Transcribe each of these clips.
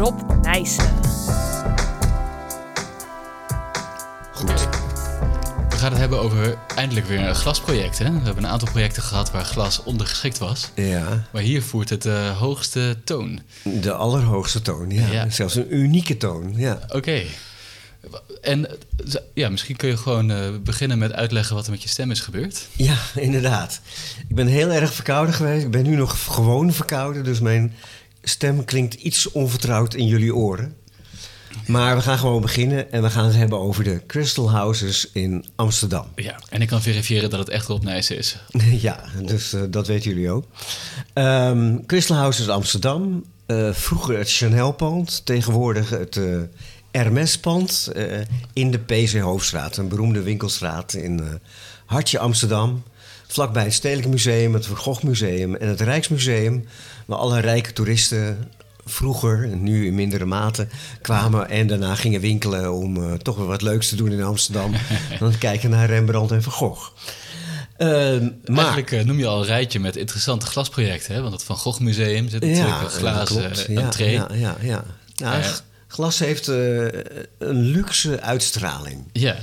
Rob Nijssen. Goed. We gaan het hebben over eindelijk weer een glasproject. Hè? We hebben een aantal projecten gehad waar glas ondergeschikt was. Ja, Maar hier voert het de hoogste toon. de allerhoogste toon. Ja. Ja. Zelfs een unieke toon. Ja. Oké. En eh, ja, misschien kun je gewoon eh, beginnen met uitleggen wat er met je stem is gebeurd. ja, inderdaad. Ik ben heel erg verkouden geweest. Ik ben nu nog gewoon verkouden. Dus mijn stem klinkt iets onvertrouwd in jullie oren. Maar we gaan gewoon beginnen. En we gaan het hebben over de Crystal Houses in Amsterdam. Ja. En ik kan verifiëren dat het echt Rob Nijssen is. Ja, dus eh, dat weten jullie ook. Ehm Crystal Houses Amsterdam. eh, vroeger het Chanel-pand. Tegenwoordig het eh, Hermes-pand. in de PC Hoofdstraat. Een beroemde winkelstraat in Hartje Amsterdam. Vlakbij het Stedelijk Museum, het Van Gogh Museum en het Rijksmuseum. Waar alle rijke toeristen vroeger, en nu in mindere mate, kwamen en daarna gingen winkelen om eh, toch weer wat leuks te doen in Amsterdam. dan kijken naar Rembrandt en Van Gogh. Ehm, maar Eigenlijk eh, noem je al een rijtje met interessante glasprojecten. Hè? Want het Van Gogh Museum zit natuurlijk een glazen klopt. eh, Ja, entree. Ja, ja, ja. Nou, glas heeft eh, een luxe uitstraling. Ja?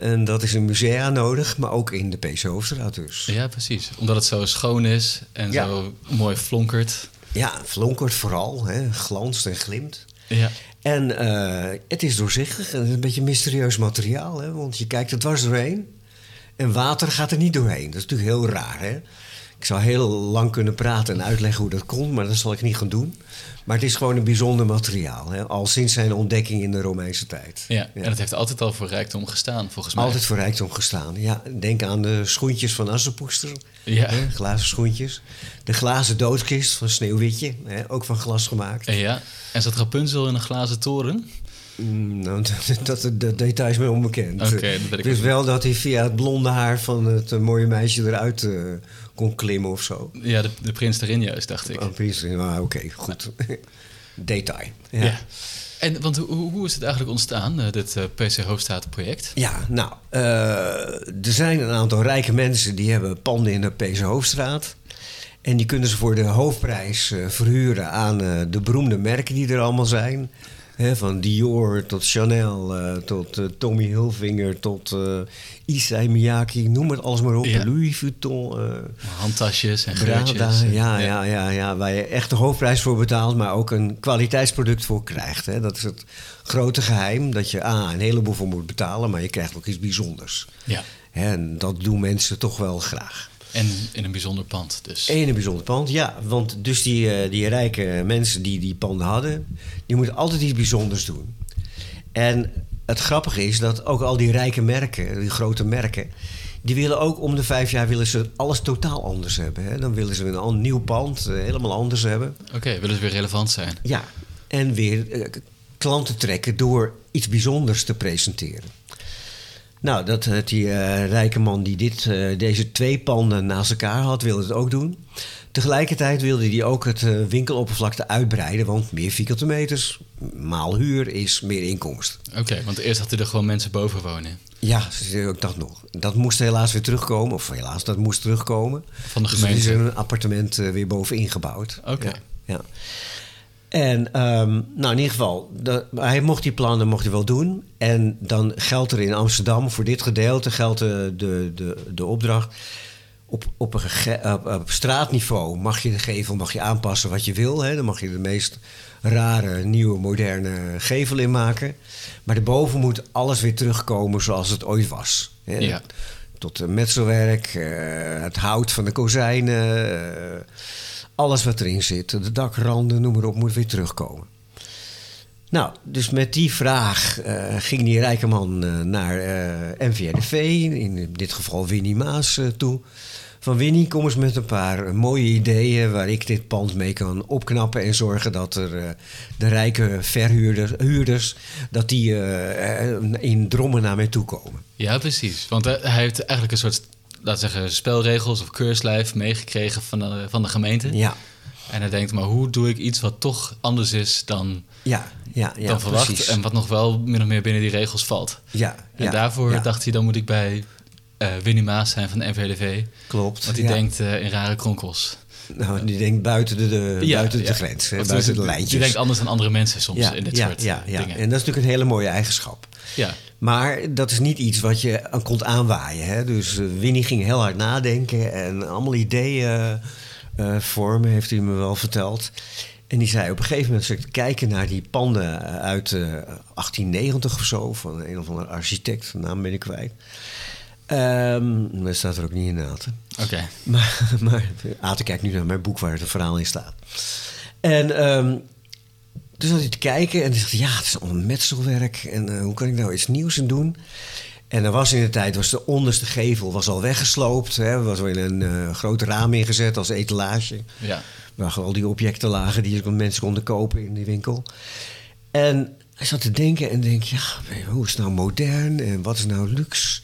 En dat is een musea nodig, maar ook in de PC Hoofdstraat dus. ja, precies. Omdat het zo schoon is en Ja. zo mooi flonkert. Ja, flonkert vooral, hè? glanst en glimt. Ja, En eh, het is doorzichtig en het is een beetje mysterieus materiaal, hè? want je kijkt er dwars doorheen en water gaat er niet doorheen. Dat is natuurlijk heel raar. Hè? Ik zou heel lang kunnen praten en uitleggen hoe dat komt, maar dat zal ik niet gaan doen. Maar het is gewoon een bijzonder materiaal, hè? al sinds zijn ontdekking in de Romeinse tijd. ja. en het heeft altijd al voor rijkdom gestaan, volgens mij. Altijd voor rijkdom gestaan. Ja, denk aan de schoentjes van Assepoester. Ja. Hè, glazen schoentjes. De glazen doodkist van Sneeuwwitje. Hè, ook van glas gemaakt. En ja, en zat Rapunzel in een glazen toren? Mm, nou, dat, dat, dat detail is mij onbekend. Weet ik ook wel dat hij via het blonde haar van het eh, mooie meisje eruit eh, kon klimmen of zo. Ja, de, de prins daarin juist, dacht ik. Oh, precies. Ah, Oké, goed. detail. ja. Ja. En want hoe, hoe is het eigenlijk ontstaan, eh, dit eh, PC Hoofdstaat-project? Ja, nou, eh, er zijn een aantal rijke mensen die hebben panden in de PC Hoofdstraat. En die kunnen ze voor de hoofdprijs verhuren aan de beroemde merken die er allemaal zijn. Van Dior tot Chanel, eh, tot eh, Tommy Hilfiger, tot eh Issey Miyake, noem het alles maar op. Ja. Louis Vuitton, Handtasjes en geurtjes. Ja, ja, ja, ja, waar je echt de hoofdprijs voor betaalt, maar ook een kwaliteitsproduct voor krijgt. Hè. Dat is het grote geheim, dat je A, een heleboel voor moet betalen, maar je krijgt ook iets bijzonders. Ja. En dat doen mensen toch wel graag. En in een bijzonder pand dus. Eén een bijzonder pand, ja. Want dus die, eh, die rijke mensen die die panden hadden, die moeten altijd iets bijzonders doen. En het grappige is dat ook al die rijke merken, die grote merken, die willen ook om de vijf jaar willen ze alles totaal anders hebben. Hè. Dan willen ze een nieuw pand eh, helemaal anders hebben. Oké, willen ze weer relevant zijn? Ja, en weer eh, klanten trekken door iets bijzonders te presenteren. Nou, dat, eh, die eh, rijke man die dit, eh, deze twee panden naast elkaar had, wilde het ook doen. Tegelijkertijd wilde hij ook het eh, winkeloppervlakte uitbreiden, want meer vierkante meters, maal huur is meer inkomsten. Oké, want eerst had hij er gewoon mensen boven wonen. Ja, ook dat nog. Dat moest helaas weer terugkomen, of helaas, dat moest terugkomen. Van de Dus er is gemeente. een appartement weer bovenin gebouwd. Oké. Ja, ja. En ehm, nou, in ieder geval, de- hij mocht die plannen mocht hij wel doen. En dan geldt er in Amsterdam, voor dit gedeelte geldt de, de, de, de opdracht. Op, op, een gege- op, op straatniveau mag je de gevel mag je aanpassen wat je wil. Hè. Dan mag je de meest rare, nieuwe, moderne gevel in maken. Maar daarboven moet alles weer terugkomen zoals het ooit was. Hè. Ja. Tot het metselwerk, eh, het hout van de kozijnen, eh, alles wat erin zit, de dakranden, noem maar op, moet weer terugkomen. Nou, dus met die vraag eh, ging die rijke man eh, naar NVRDV, in dit geval Winnie Maas, toe. Van Winnie, kom eens met een paar mooie ideeën waar ik dit pand mee kan opknappen en zorgen dat er de rijke verhuurders, huurders, dat die in drommen naar mij toe komen. Ja, precies. Want hij heeft eigenlijk een soort, laten we zeggen, spelregels of keurslijf meegekregen van de, van de gemeente. Ja, En hij denkt, maar hoe doe ik iets wat toch anders is dan, ja, ja, ja dan verwacht precies. en wat nog wel min of meer binnen die regels valt? Ja, En ja, daarvoor ja, dacht hij, dan moet ik bij eh, Winnie Maas zijn van de NVDV. klopt. Want hij ja. denkt eh, in rare kronkels. Nou, die denkt buiten de, de Ja, buiten de ja. grens, hè, buiten de lijntjes. Je denkt anders dan andere mensen soms ja, in dit soort ja, ja. dingen. En dat is natuurlijk een hele mooie eigenschap. Ja. Maar dat is niet iets wat je aan kon aanwaaien. Hè? Dus eh, Winnie ging heel hard nadenken en allemaal ideeën eh, vormen, heeft hij me wel verteld. En die zei op een gegeven moment, ik kijken naar die panden uit eh, 1890 of zo, van een of andere architect, de naam ben ik kwijt. Ehm dat staat er ook niet in, Aten. Oké. Maar, maar Aten kijkt nu naar mijn boek waar het verhaal in staat. En ehm, toen zat hij te kijken en hij dacht, ja, het is allemaal metselwerk. En eh, hoe kan ik nou iets nieuws in doen? En er was in de tijd, was de onderste gevel was al weggesloopt. Hè, er was wel een eh, groot raam ingezet als etalage. Ja. Waar al die objecten lagen die mensen konden kopen in die winkel. En hij zat te denken en denk, ja, hoe is het nou modern en wat is nou luxe?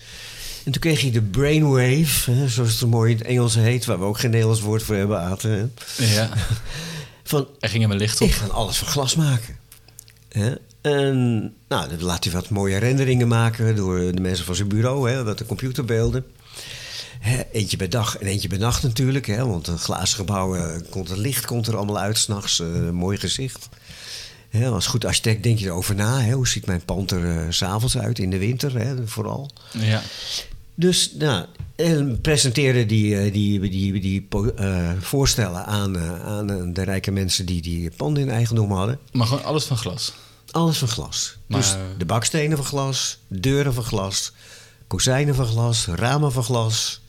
En toen kreeg hij de brainwave, hè, zoals het zo mooi in het Engels heet, waar we ook geen Nederlands woord voor hebben, Aten. Ja. van, Er ging hem een licht op. ik ga alles van glas maken. Hè? En nou, dan laat hij wat mooie renderingen maken door de mensen van zijn bureau, hè, wat de computerbeelden. Hè, eentje bij dag en eentje bij nacht natuurlijk, hè, want een glazen gebouw, eh, komt het licht komt er allemaal uit s'nachts, eh, een mooi gezicht. Hè, als goed architect denk je erover na, hè, hoe ziet mijn pand er eh, s s'avonds uit, in de winter hè, vooral. Ja. Dus nou, en presenteerde die, eh, die, die, die, eh, voorstellen aan, eh, aan de rijke mensen die die panden in eigendom hadden. Maar gewoon alles van glas. Alles van glas. Dus de bakstenen van glas, deuren van glas, kozijnen van glas, ramen van glas,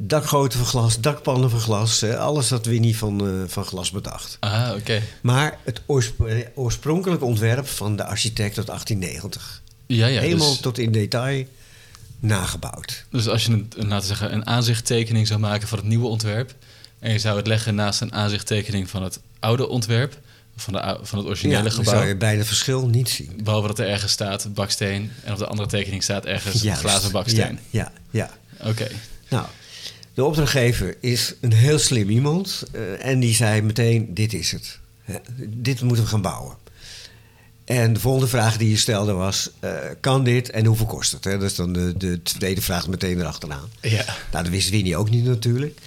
dakgoten van glas, dakpannen van glas. Alles dat Winnie van, eh, van glas bedacht. Ah, oké. Maar het oorsp- eh, oorspronkelijke ontwerp van de architect uit 1890. Ja, ja. Helemaal dus, tot in detail nagebouwd. dus als je een, laten zeggen, een aanzichttekening zou maken van het nieuwe ontwerp... en je zou het leggen naast een aanzichttekening van het oude ontwerp... van, de, van het originele Ja, dan gebouw... zou je bijna verschil niet zien. behalve dat er ergens staat baksteen... en op de andere tekening staat ergens Juist. glazen baksteen. Ja, ja, ja. Oké. Nou, de opdrachtgever is een heel slim iemand. eh, en die zei meteen, dit is het. Hè, dit moeten we gaan bouwen. En de volgende vraag die je stelde was, eh, kan dit en hoeveel kost het? Hè? Dat is dan de, de tweede vraag meteen erachteraan. Ja. Nou, dat wist Winnie ook niet natuurlijk.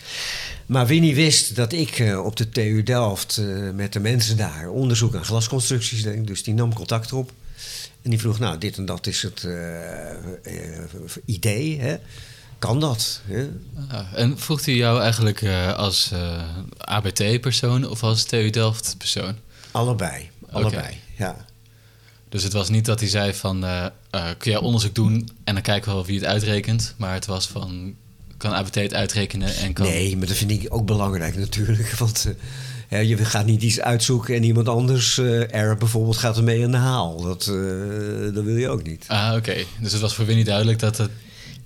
Maar Winnie wist dat ik eh, op de TU Delft eh, met de mensen daar onderzoek aan glasconstructies deed. Dus die nam contact op. En die vroeg, nou, dit en dat is het idee. Hè? Kan dat? Hè? Ah, en vroeg hij jou eigenlijk eh, als eh, ABT-persoon of als TU Delft-persoon? Allebei. Allebei, ja. Dus het was niet dat hij zei van, eh, eh, kun jij onderzoek doen en dan kijken we wel wie het uitrekent. Maar het was van, kan ABT het uitrekenen en kan... Nee, maar dat vind ik ook belangrijk natuurlijk. Want eh, hè, je gaat niet iets uitzoeken en iemand anders, er bijvoorbeeld, gaat ermee aan de haal. Dat, dat wil je ook niet. Ah, oké. Dus het was voor Winnie duidelijk dat het...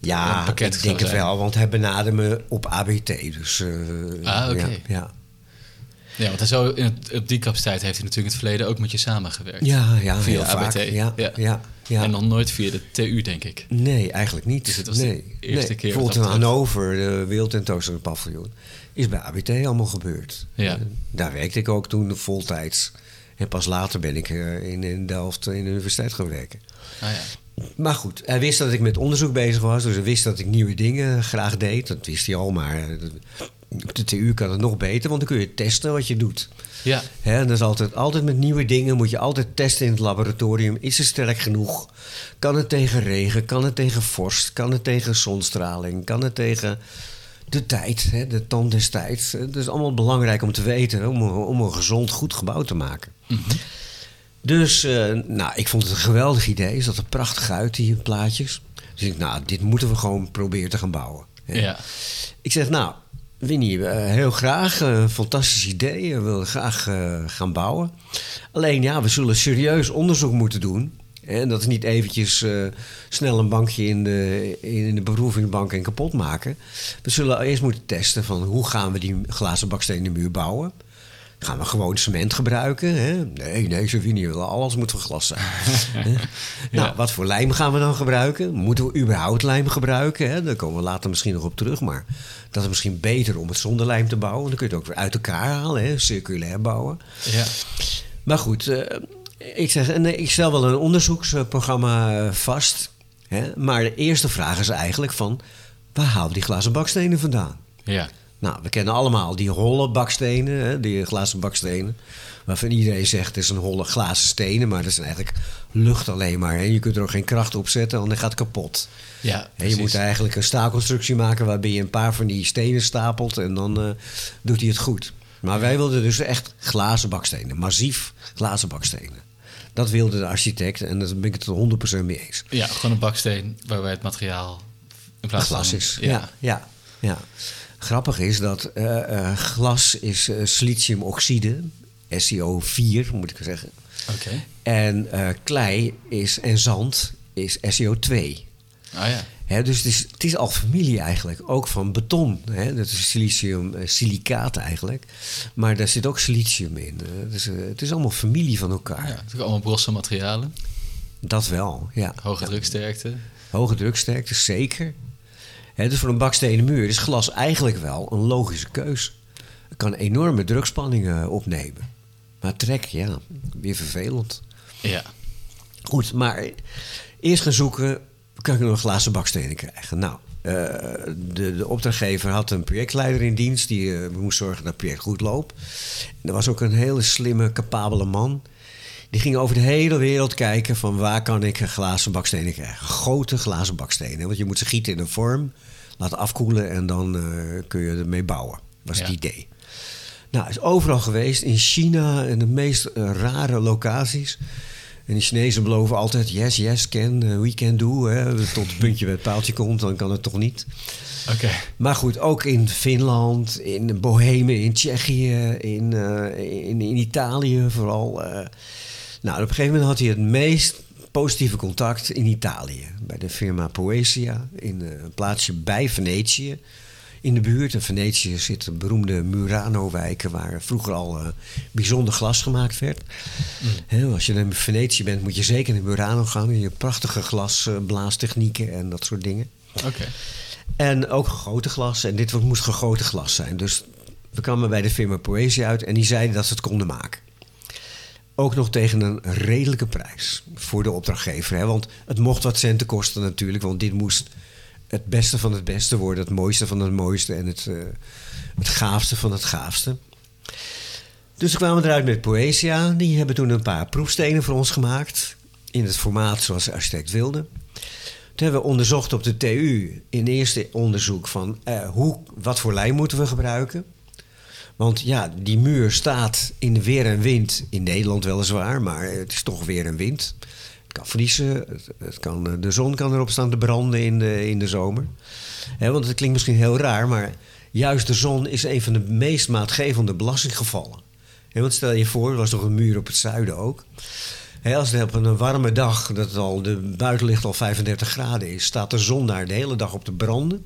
Ja, ik denk het zijn. wel, want hij benaderde me op ABT. Dus, Ah, oké. ja, ja. Ja, want zou in het, op die capaciteit heeft hij natuurlijk in het verleden ook met je samengewerkt. Ja, ja, Via heel ABT. vaak. Ja, Ja. ja. ja, En nog nooit via de TU, denk ik. Nee, eigenlijk niet. Dus het was nee. de eerste nee. keer Bijvoorbeeld in. Hannover, de Wereldtentoonstelling Paviljoen, is bij ABT allemaal gebeurd. Ja. Eh, daar werkte ik ook toen voltijds. En pas later ben ik eh, in, in Delft in de universiteit gaan werken. Ah ja. Maar goed, hij wist dat ik met onderzoek bezig was. Dus hij wist dat ik nieuwe dingen graag deed. Dat wist hij al, maar eh, op de TU kan het nog beter. Want dan kun je testen wat je doet. Ja, Hè, en dat is altijd, altijd met nieuwe dingen moet je altijd testen in het laboratorium. Is het sterk genoeg? Kan het tegen regen? Kan het tegen vorst? Kan het tegen zonstraling? Kan het tegen de tijd, hè, de tand des tijds? Het is allemaal belangrijk om te weten, hè, om, een- om een gezond, goed gebouw te maken. Dus eh, nou, ik vond het een geweldig idee. Zat er prachtig uit, die plaatjes. Dus ik, nou, dit moeten we gewoon proberen te gaan bouwen. hè. ja. Ik zeg, nou, Winnie, eh, heel graag. eh, fantastisch idee. We willen graag eh, gaan bouwen. Alleen, ja, we zullen serieus onderzoek moeten doen. En dat is niet eventjes snel een bankje in de, in de en kapot maken. We zullen eerst moeten testen van hoe gaan we die glazen bakstenen muur bouwen. Gaan we gewoon cement gebruiken? Hè? Nee, nee, Winnie, alles moet van glas zijn. Nou, wat voor lijm gaan we dan gebruiken? Moeten we überhaupt lijm gebruiken? Hè? Daar komen we later misschien nog op terug. Maar dat is misschien beter om het zonder lijm te bouwen. Dan kun je het ook weer uit elkaar halen, hè? circulair bouwen. ja. Maar goed, eh, ik, zeg, en, eh, ik stel wel een onderzoeksprogramma eh, vast. Hè? Maar de eerste vraag is eigenlijk van... waar halen we die glazen bakstenen vandaan? ja. Nou, we kennen allemaal die holle bakstenen, hè, die glazen bakstenen. Waarvan iedereen zegt het is een holle glazen stenen, maar dat is eigenlijk lucht alleen maar. Hè. Je kunt er ook geen kracht op zetten, want dan gaat het kapot. Ja, Hè, je moet eigenlijk een staalconstructie maken waarbij je een paar van die stenen stapelt en dan eh, doet hij het goed. Maar wij wilden dus echt glazen bakstenen, massief glazen bakstenen. Dat wilde de architect en daar ben ik het er 100% mee eens. Ja, gewoon een baksteen waarbij het materiaal in plaats glas is. Ja, ja, ja. Grappig is dat eh, eh, glas is eh, siliciumoxide, SiO4 moet ik zeggen. Oké. En klei is, en zand is SiO2. Ah ja. Dus het is, het is al familie eigenlijk, ook van beton. Dat is silicium, silicaat eigenlijk. Maar daar zit ook silicium in. dus, het is allemaal familie van elkaar. ja. Het allemaal brosse materialen. Dat wel, ja. Hoge druksterkte. Hoge druksterkte, zeker. Hè, dus voor een bakstenen muur is glas eigenlijk wel een logische keus. Het kan enorme drukspanningen opnemen. Maar trek, ja, weer vervelend. Ja. Goed, maar eerst gaan zoeken, kan ik nog glazen bakstenen krijgen? Nou, eh, de, de opdrachtgever had een projectleider in dienst die eh, moest zorgen dat het project goed loopt. En er was ook een hele slimme, capabele man. Die ging over de hele wereld kijken van waar kan ik glazen bakstenen krijgen. Grote glazen bakstenen, want je moet ze gieten in een vorm, laten afkoelen en dan eh, kun je ermee bouwen. was Ja. het idee. Nou, is overal geweest, in China en de meest eh, rare locaties. En die Chinezen beloven altijd, yes, yes, can, eh, we can do. Hè. Tot het puntje bij het paaltje komt, dan kan het toch niet. Oké. Maar goed, ook in Finland, in Bohemen, in Tsjechië, in, in, in Italië vooral. nou, op een gegeven moment had hij het meest positieve contact in Italië. Bij de firma Poesia, in eh, een plaatsje bij Venetië. In de buurt. In Venetië zitten beroemde Murano-wijken... waar vroeger al eh, bijzonder glas gemaakt werd. Hè, als je in Venetië bent, moet je zeker naar Murano gaan. Je hebt prachtige glasblaastechnieken en dat soort dingen. Oké. En ook gegoten glas. En dit moest gegoten glas zijn. Dus we kwamen bij de firma Poesia uit en die zeiden dat ze het konden maken. Ook nog tegen een redelijke prijs voor de opdrachtgever. Hè? Want het mocht wat centen kosten natuurlijk. Want dit moest het beste van het beste worden. Het mooiste van het mooiste. En het, eh, het gaafste van het gaafste. Dus we kwamen eruit met Poesia. Die hebben toen een paar proefstenen voor ons gemaakt. In het formaat zoals de architect wilde. Toen hebben we onderzocht op de TU in eerste onderzoek van eh, hoe, wat voor lijm moeten we gebruiken. Want ja, die muur staat in de weer en wind, in Nederland weliswaar, maar het is toch weer en wind. Het kan vriezen, het, kan, eh, de zon kan erop staan te branden in de, in de zomer. Want het klinkt misschien heel raar, maar juist de zon is een van de meest maatgevende belastinggevallen. Want stel je voor, er was nog een muur op het zuiden ook. Hè, als het op een warme dag, dat het al de buitenlicht al 35 graden is, staat de zon daar de hele dag op te branden.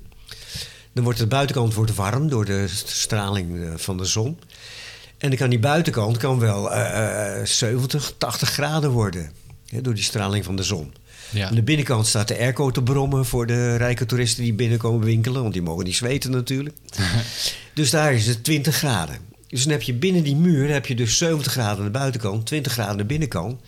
Dan wordt de buitenkant wordt warm door de straling eh, van de zon. En dan kan die buitenkant kan wel eh, eh, 70, 80 graden worden. Hè, door die straling van de zon. Ja. Aan de binnenkant staat de airco te brommen voor de rijke toeristen die binnenkomen winkelen. Want die mogen niet zweten natuurlijk. dus daar is het 20 graden. Dus dan heb je binnen die muur heb je dus 70 graden aan de buitenkant, 20 graden aan de binnenkant.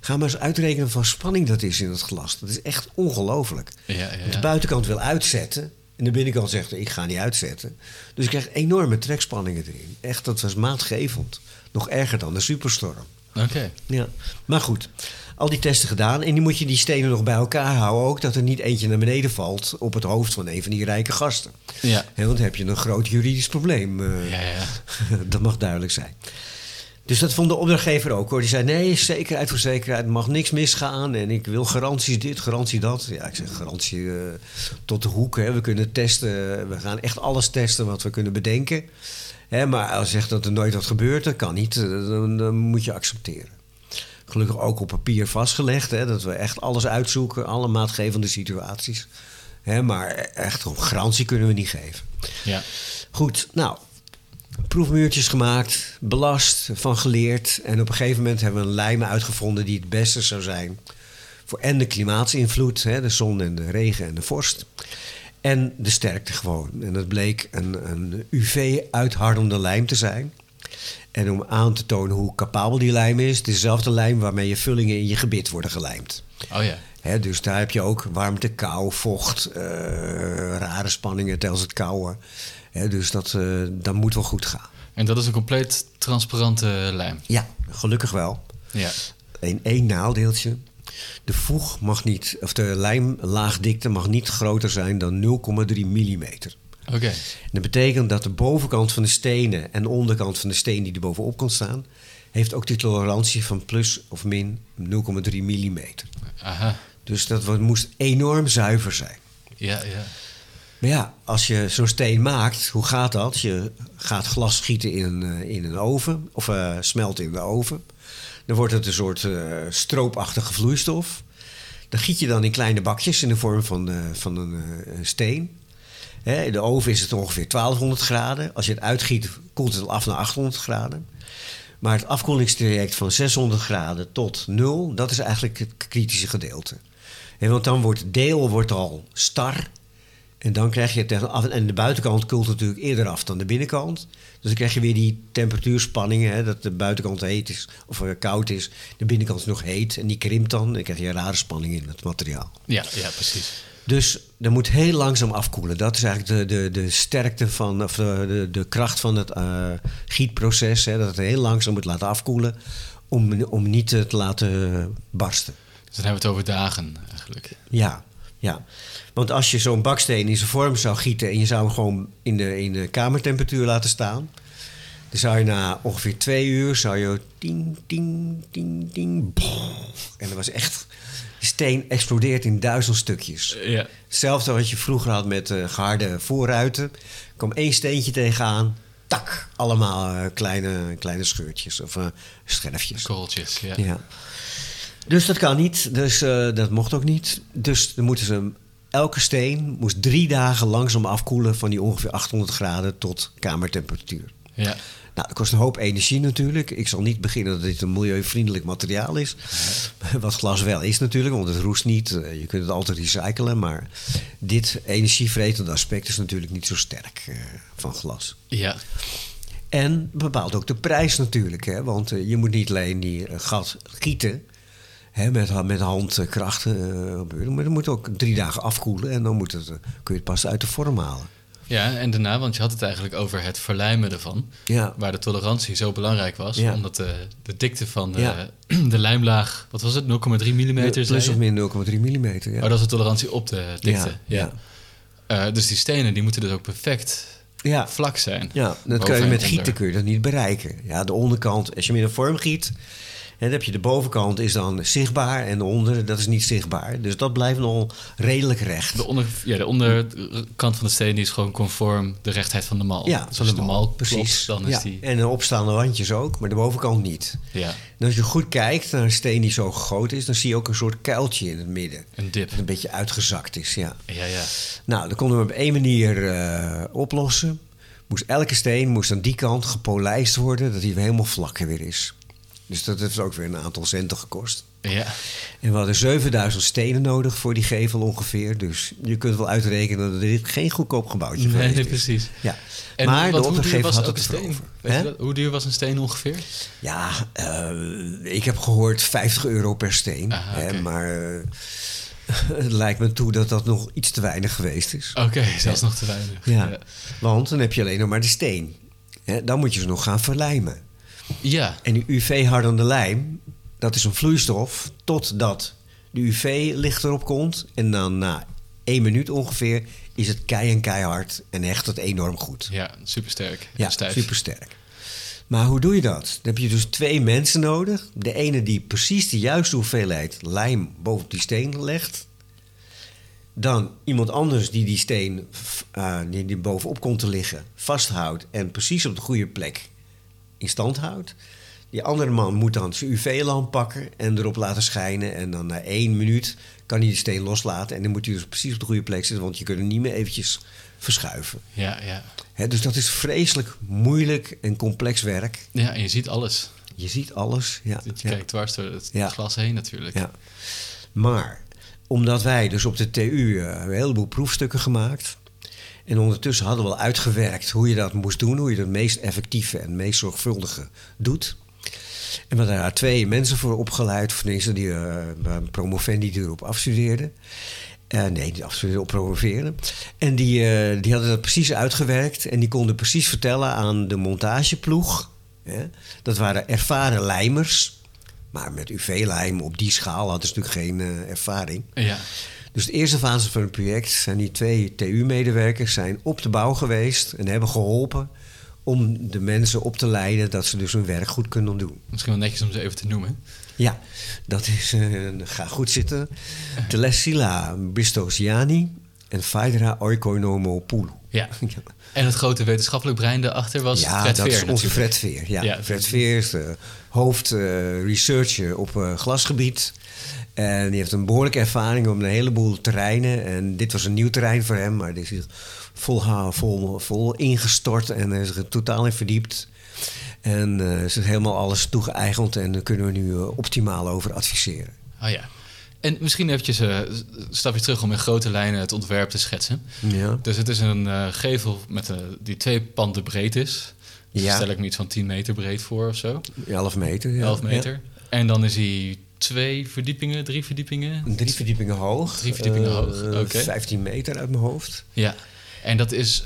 Ga maar eens uitrekenen van spanning dat is in het glas. Dat is echt ongelooflijk. Ja, ja, de buitenkant wil uitzetten. En de binnenkant zegt, ik ga niet uitzetten. Dus je krijgt enorme trekspanningen erin. Echt, dat was maatgevend. Nog erger dan de superstorm. Oké. Ja. Maar goed, al die testen gedaan. En die moet je die stenen nog bij elkaar houden ook. Dat er niet eentje naar beneden valt op het hoofd van een van die rijke gasten. Ja. Want dan heb je een groot juridisch probleem. eh. Ja, ja. dat mag duidelijk zijn. Dus dat vond de opdrachtgever ook hoor. Die zei: nee, zekerheid voor zekerheid, er mag niks misgaan. En ik wil garanties dit, garantie dat. Ja, ik zeg garantie eh, tot de hoek. Hè. We kunnen testen, we gaan echt alles testen wat we kunnen bedenken. Hè, maar als je zegt dat er nooit wat gebeurt, dat kan niet. Eh, Dan, dan moet je accepteren. Gelukkig ook op papier vastgelegd. Hè, dat we echt alles uitzoeken, alle maatgevende situaties. Hè, maar echt een garantie kunnen we niet geven. Ja. Goed, nou, proefmuurtjes gemaakt, belast, van geleerd. En op een gegeven moment hebben we een lijm uitgevonden die het beste zou zijn voor en de klimaatsinvloed, hè, de zon en de regen en de vorst. En de sterkte gewoon. En dat bleek een, een UV-uithardende lijm te zijn. En om aan te tonen hoe capabel die lijm is, het is dezelfde lijm waarmee je vullingen in je gebit worden gelijmd. Oh ja. Dus daar heb je ook warmte, kou, vocht, eh, rare spanningen tijdens het kouwen. Dus dat, eh, dat moet wel goed gaan. En dat is een compleet transparante lijm. Ja, gelukkig wel. Ja. Eén één nadeeltje. De voeg mag niet, of de lijmlaagdikte mag niet groter zijn dan 0,3 mm. Oké. Dat betekent dat de bovenkant van de stenen en de onderkant van de steen die er bovenop kan staan, heeft ook die tolerantie van plus of min 0,3 mm. Aha. Dus dat moest enorm zuiver zijn. Ja, ja. Maar ja, als je zo'n steen maakt, hoe gaat dat? Je gaat glas gieten in eh, in een oven, of eh, smelten in de oven. Dan wordt het een soort eh, stroopachtige vloeistof. Dat giet je dan in kleine bakjes in de vorm van, van een een steen. Hè, in de oven is het ongeveer 1200 graden. Als je het uitgiet, koelt het af naar 800 graden. Maar het afkoelingstraject van 600 graden tot 0, dat is eigenlijk het kritische gedeelte. Hè, want dan wordt deel wordt al star. En dan krijg je tegen af. En de buitenkant koelt natuurlijk eerder af dan de binnenkant. Dus dan krijg je weer die temperatuurspanningen. Hè, dat de buitenkant heet is of eh, koud is. De binnenkant is nog heet. En die krimpt dan. Dan krijg je een rare spanning in het materiaal. Ja, ja, precies. Dus dat moet heel langzaam afkoelen. Dat is eigenlijk de, de, de sterkte van, of de, de, de kracht van het eh, gietproces. Hè, dat het heel langzaam moet laten afkoelen. Om, om niet te laten barsten. Dus dan hebben we het over dagen eigenlijk. Ja, ja. Want als je zo'n baksteen in zijn vorm zou gieten en je zou hem gewoon in de, in de kamertemperatuur laten staan, dan zou je na ongeveer twee uur zou je ting, ting, ting, ting, boh. en dat was echt, de steen explodeert in duizend stukjes. Ja. Hetzelfde wat je vroeger had met eh, geharde voorruiten. Er kwam één steentje tegenaan, tak, allemaal eh, kleine, kleine scheurtjes of eh, scherfjes. Korreltjes, ja. Ja. Dus dat kan niet. Dus eh, dat mocht ook niet. Dus dan moeten ze elke steen moest drie dagen langzaam afkoelen van die ongeveer 800 graden tot kamertemperatuur. Ja. Nou, dat kost een hoop energie natuurlijk. Ik zal niet beginnen dat dit een milieuvriendelijk materiaal is. Wat glas wel is natuurlijk, want het roest niet. Eh, Je kunt het altijd recyclen. Maar dit energievretende aspect is natuurlijk niet zo sterk eh, van glas. Ja. En bepaalt ook de prijs natuurlijk. Hè? Want eh, je moet niet alleen die eh, gat gieten hè, met, met handkrachten. eh, gebeuren, maar je moet ook drie dagen afkoelen. En dan moet het, eh, kun je het pas uit de vorm halen. Ja, en daarna, want je had het eigenlijk over het verlijmen ervan. Ja, Waar de tolerantie zo belangrijk was. Ja. Omdat de, de dikte van de, Ja. de lijmlaag, wat was het, 0,3 mm? plus of min 0,3 mm. Ja. Oh, dat is de tolerantie op de dikte. Ja. Eh, dus die stenen die moeten dus ook perfect ja. vlak zijn. Ja, dat kun je met gieten kun je dat niet bereiken. Ja, de onderkant, als je hem in een vorm giet, dan heb je de bovenkant is dan zichtbaar en de onder, dat is niet zichtbaar. Dus dat blijft nog redelijk recht. De, onder, ja, de onderkant van de steen is gewoon conform de rechtheid van de mal. Ja, dus als de de mal, precies. klopt, dan is die... En de opstaande wandjes ook, maar de bovenkant niet. Ja, En als je goed kijkt naar een steen die zo gegoten is, dan zie je ook een soort kuiltje in het midden. een dip. Dat een beetje uitgezakt is, ja. Ja, ja. Nou, dat konden we op één manier eh, oplossen. Moest, elke steen moest aan die kant gepolijst worden, dat hij weer helemaal vlak weer is. Dus dat heeft ook weer een aantal centen gekost. Ja, En we hadden 7000 stenen nodig voor die gevel ongeveer. Dus je kunt wel uitrekenen dat dit geen goedkoop gebouwtje nee, nee, is. precies. Ja. En maar wat, de opdrachtgever was had het steen? Weet? Hoe duur was een steen ongeveer? Ja, eh, ik heb gehoord 50 euro per steen. Aha, hè, maar eh, het lijkt me toe dat dat nog iets te weinig geweest is. Oké, zelfs nog te weinig. Ja. Want dan heb je alleen nog maar de steen. Hè, dan moet je ze nog gaan verlijmen. Ja, En die UV-hardende lijm, dat is een vloeistof totdat de UV-licht erop komt. En dan na één minuut ongeveer is het kei en keihard en hecht het enorm goed. ja supersterk. Ja, stijf. supersterk. Maar hoe doe je dat? Dan heb je dus twee mensen nodig. De ene die precies de juiste hoeveelheid lijm boven die steen legt. Dan iemand anders die die steen eh, die, die bovenop komt te liggen vasthoudt en precies op de goede plek in stand houdt. Die andere man moet dan zijn UV-lamp pakken en erop laten schijnen. En dan na één minuut kan hij die steen loslaten. En dan moet hij dus precies op de goede plek zitten, want je kunt hem niet meer eventjes verschuiven. Ja, ja. Hè, dus dat is vreselijk moeilijk en complex werk. ja, en je ziet alles. Je ziet alles. Ja, Je ja, kijkt dwars door het Ja. glas heen natuurlijk. ja. Maar omdat wij dus op de TU eh, een heleboel proefstukken gemaakt. En ondertussen hadden we al uitgewerkt hoe je dat moest doen, hoe je het meest effectieve en meest zorgvuldige doet. En we hadden daar twee mensen voor opgeleid, of tenminste die uh, promovendi die erop afstudeerden. Uh, nee, die afstudeerden op promoveren. En die, uh, die hadden dat precies uitgewerkt en die konden precies vertellen aan de montageploeg. Hè? Dat waren ervaren lijmers, maar met UV-lijm op die schaal hadden ze natuurlijk geen ervaring. Ja. Dus de eerste fase van het project zijn die twee TU-medewerkers zijn op de bouw geweest en hebben geholpen om de mensen op te leiden dat ze dus hun werk goed kunnen doen. Misschien wel netjes om ze even te noemen. Ja, dat is, uh, ga goed zitten, Telesila Bristosiani en Phaedra Oikoinomopoulou. Ja. En het grote wetenschappelijk brein daarachter was ja, Fred dat Veer is onze. Fred Veer. Ja, Ja. Fred Veer is de hoofd eh, op eh, glasgebied. En die heeft een behoorlijke ervaring op een heleboel terreinen. En dit was een nieuw terrein voor hem, maar die is vol, vol, vol ingestort en is er totaal in verdiept. En eh is er helemaal alles toegeëigend en daar kunnen we nu eh, optimaal over adviseren. Oh ja. En misschien eventjes een stapje terug om in grote lijnen het ontwerp te schetsen. Ja. Dus het is een gevel met, die twee panden breed is. Dus Ja. stel ik me iets van 10 meter breed voor of zo. 11 meter. Ja. 11 meter. En dan is hij twee verdiepingen, drie verdiepingen. Drie verdiepingen hoog. Drie verdiepingen Eh, hoog, oké. 15 meter uit mijn hoofd. Ja. En dat is,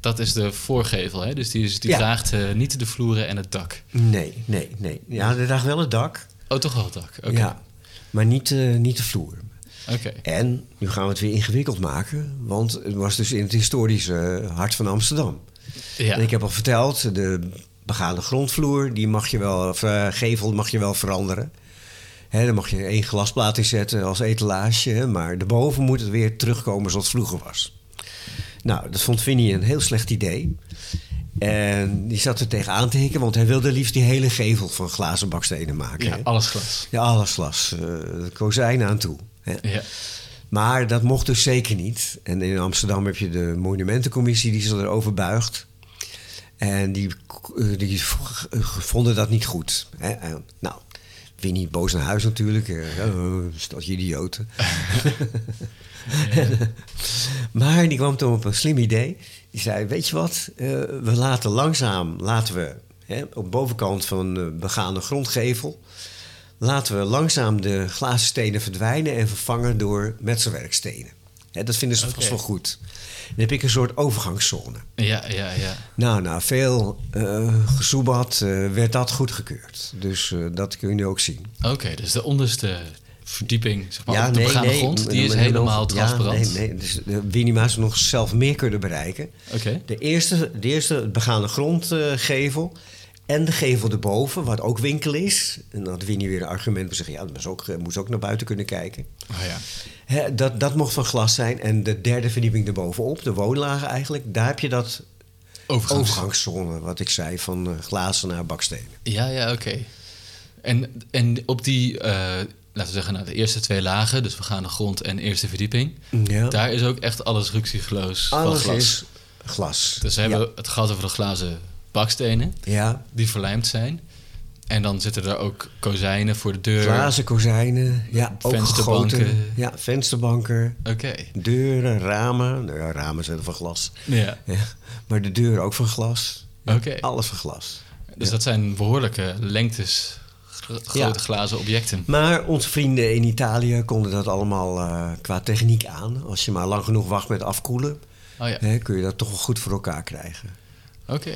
dat is de voorgevel, hè? Dus die, is, die Ja. draagt eh, niet de vloeren en het dak. Nee, nee, nee. Ja, er lag wel het dak. Oh, toch wel het dak. Oké. Ja, maar niet, eh, niet de vloer. Oké. En nu gaan we het weer ingewikkeld maken, want het was dus in het historische hart van Amsterdam. Ja. En ik heb al verteld, de begane grondvloer, die mag je wel, of eh, gevel mag je wel veranderen. Dan mag je één glasplaat in zetten als etalage, maar daarboven moet het weer terugkomen zoals het vroeger was. Nou, dat vond Vinnie een heel slecht idee. En die zat er tegenaan te hikken, want hij wilde liefst die hele gevel van glazen bakstenen maken. ja, alles glas. Ja, alles glas. de kozijnen aan toe. Ja. Maar dat mocht dus zeker niet. En in Amsterdam heb je de monumentencommissie die zich erover buigt. En die, eh, die vonden dat niet goed. Hè. Nou, weer niet boos naar huis natuurlijk. eh, Oh, stel je idioten. maar die kwam toen op een slim idee. Die zei, weet je wat, eh, we laten langzaam, laten we hè, op bovenkant van de begane grondgevel... laten we langzaam de glazen stenen verdwijnen en vervangen door metselwerkstenen. Hè, dat vinden ze vast Oké. wel goed. Dan heb ik een soort overgangszone. Ja, ja, ja. Nou, na veel uh, gesoebat eh, werd dat goedgekeurd. Dus eh, dat kun je nu ook zien. Oké, dus de onderste verdieping, zeg maar, Ja, op de nee, nee, grond, die is nog- helemaal transparant. Ja, nee, nee. Dus de Winima is nog zelf meer kunnen bereiken. Oké. De eerste, de eerste begane grondgevel en de gevel erboven, wat ook winkel is. En dan had Winnie weer een argument om te zeggen... ja, dat ook, eh, moest ook naar buiten kunnen kijken. Oh ja. Dat, dat mocht van glas zijn. En de derde verdieping erbovenop, de woonlagen eigenlijk... daar heb je dat Overgangs. overgangszone, wat ik zei, van eh, glazen naar bakstenen. Ja, ja, oké. En, en op die, eh, laten we zeggen, nou, de eerste twee lagen, dus we gaan de grond en eerste verdieping, Ja. daar is ook echt alles ruksigloos van Alles glas. is glas. Dus we hebben het gehad over de glazen bakstenen, Ja, die verlijmd zijn. En dan zitten er ook kozijnen voor de deur. glazen kozijnen, ja, ook Vensterbanken. gegoten. Ja, vensterbanken, Oké. deuren, ramen. Nou ja, ramen zijn van glas. Ja. Ja. Maar de deuren ook van glas. Oké. Alles van glas. Dus dat zijn behoorlijke lengtes, gro- grote glazen objecten. Maar onze vrienden in Italië konden dat allemaal eh, qua techniek aan. Als je maar lang genoeg wacht met afkoelen, Oh ja. hè, kun je dat toch wel goed voor elkaar krijgen. Oké.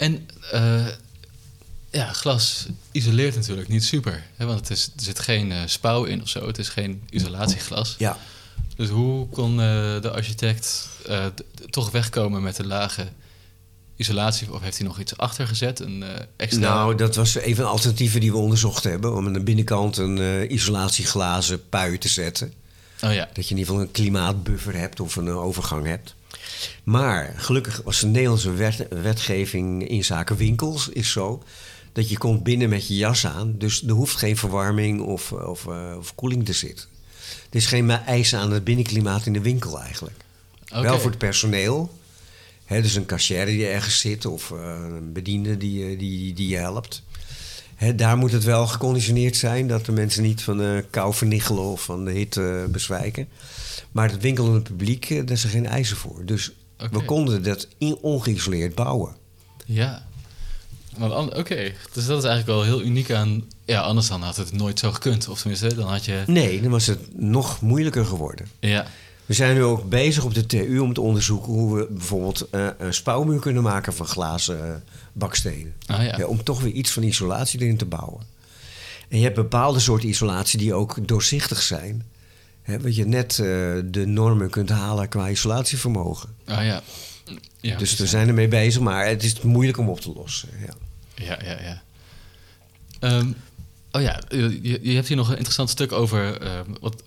En eh, ja, glas isoleert natuurlijk niet super. Hè, want het is, er zit geen eh, spouw in of zo. Het is geen isolatieglas. Ja, Dus hoe kon eh, de architect toch wegkomen met de lage isolatie? Of heeft hij nog iets achter gezet? Een extra... nou, dat was een van de alternatieven die we onderzocht hebben. Om aan de binnenkant een isolatieglazen pui te zetten. Oh ja. Dat je in ieder geval een klimaatbuffer hebt of een overgang hebt. Maar gelukkig was de Nederlandse wet- wetgeving in zaken winkels is zo dat je komt binnen met je jas aan. Dus er hoeft geen verwarming of, of, eh, of koeling te zitten. Er is geen eisen aan het binnenklimaat in de winkel eigenlijk. Wel voor het personeel. Hè, dus een cashier die ergens zit of eh, een bediende die, eh, die, die je helpt. Daar moet het wel geconditioneerd zijn dat de mensen niet van de kou vernichelen of van de hitte bezwijken. Maar het winkelende publiek, eh, daar er geen eisen voor. Dus. We konden dat in ongeïsoleerd bouwen. Ja. Oké, dus dat is eigenlijk wel heel uniek aan... Ja, anders dan had het nooit zo gekund. Of tenminste, dan had je... Nee, dan was het nog moeilijker geworden. Ja, We zijn nu ook bezig op de TU om te onderzoeken hoe we bijvoorbeeld eh, een spouwmuur kunnen maken van glazen eh, bakstenen. ah ja. Ja, om toch weer iets van isolatie erin te bouwen. En je hebt bepaalde soorten isolatie die ook doorzichtig zijn. Hè, wat je net eh, de normen kunt halen qua isolatievermogen. Ah ja. ja dus we zijn ermee bezig, maar het is moeilijk om op te lossen. Ja. Ja, ja, ja. Ehm, oh ja, je, je hebt hier nog een interessant stuk over. ehm, wat,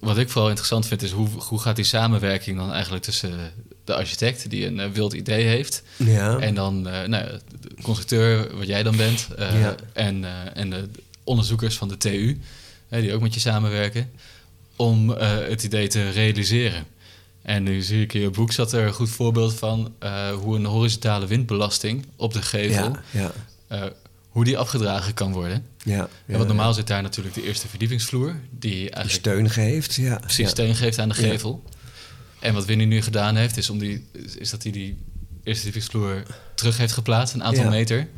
wat ik vooral interessant vind, is hoe, hoe gaat die samenwerking dan eigenlijk tussen de architect, die een eh, wild idee heeft, Ja. en dan eh, nou, de constructeur, wat jij dan bent, eh, Ja. en, en de onderzoekers van de TU, die ook met je samenwerken, om het idee te realiseren. En nu zie ik in je boek zat er een goed voorbeeld van hoe een horizontale windbelasting op de gevel ja, ja, hoe die afgedragen kan worden. ja, Ja, want normaal zit daar natuurlijk de eerste verdiepingsvloer, die steun geeft. Ja, precies ja. steun geeft aan de gevel. En wat Winnie nu gedaan heeft, is, om die, is dat hij die eerste verdiepingsvloer terug heeft geplaatst, een aantal meter.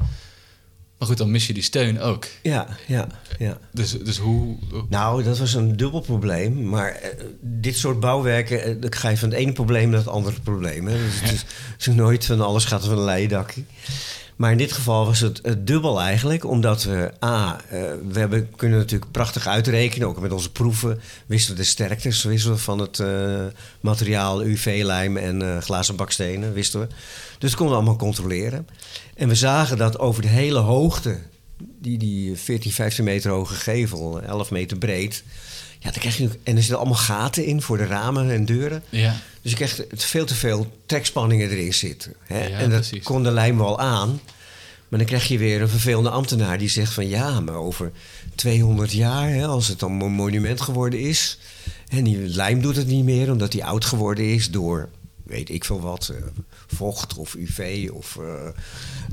Maar goed, dan mis je die steun ook. Ja, ja, ja. Dus, dus hoe... Nou, dat was een dubbel probleem. Maar eh, dit soort bouwwerken, eh, dan ga je van het ene probleem naar het andere probleem. Hè. Dus het is nooit van alles gaat van een leien dakje. Maar in dit geval was het, het dubbel eigenlijk, omdat we A, eh, we hebben, kunnen natuurlijk prachtig uitrekenen, ook met onze proeven, wisten we de sterktes wisten we van het eh, materiaal, UV-lijm en eh, glazen bakstenen, wisten we. Dus dat konden we allemaal controleren. En we zagen dat over de hele hoogte, die, die 14, 15 meter hoge gevel, 11 meter breed, ja, dan krijg je, en er zitten allemaal gaten in voor de ramen en deuren. Ja, Dus je krijgt veel te veel trekspanningen erin zitten. Hè? Ja, en dat precies. kon de lijm wel aan. Maar dan krijg je weer een vervelende ambtenaar die zegt van... ja, maar over 200 jaar, hè, als het dan een monument geworden is... en die lijm doet het niet meer omdat die oud geworden is door... weet ik veel wat, eh, vocht of UV of eh,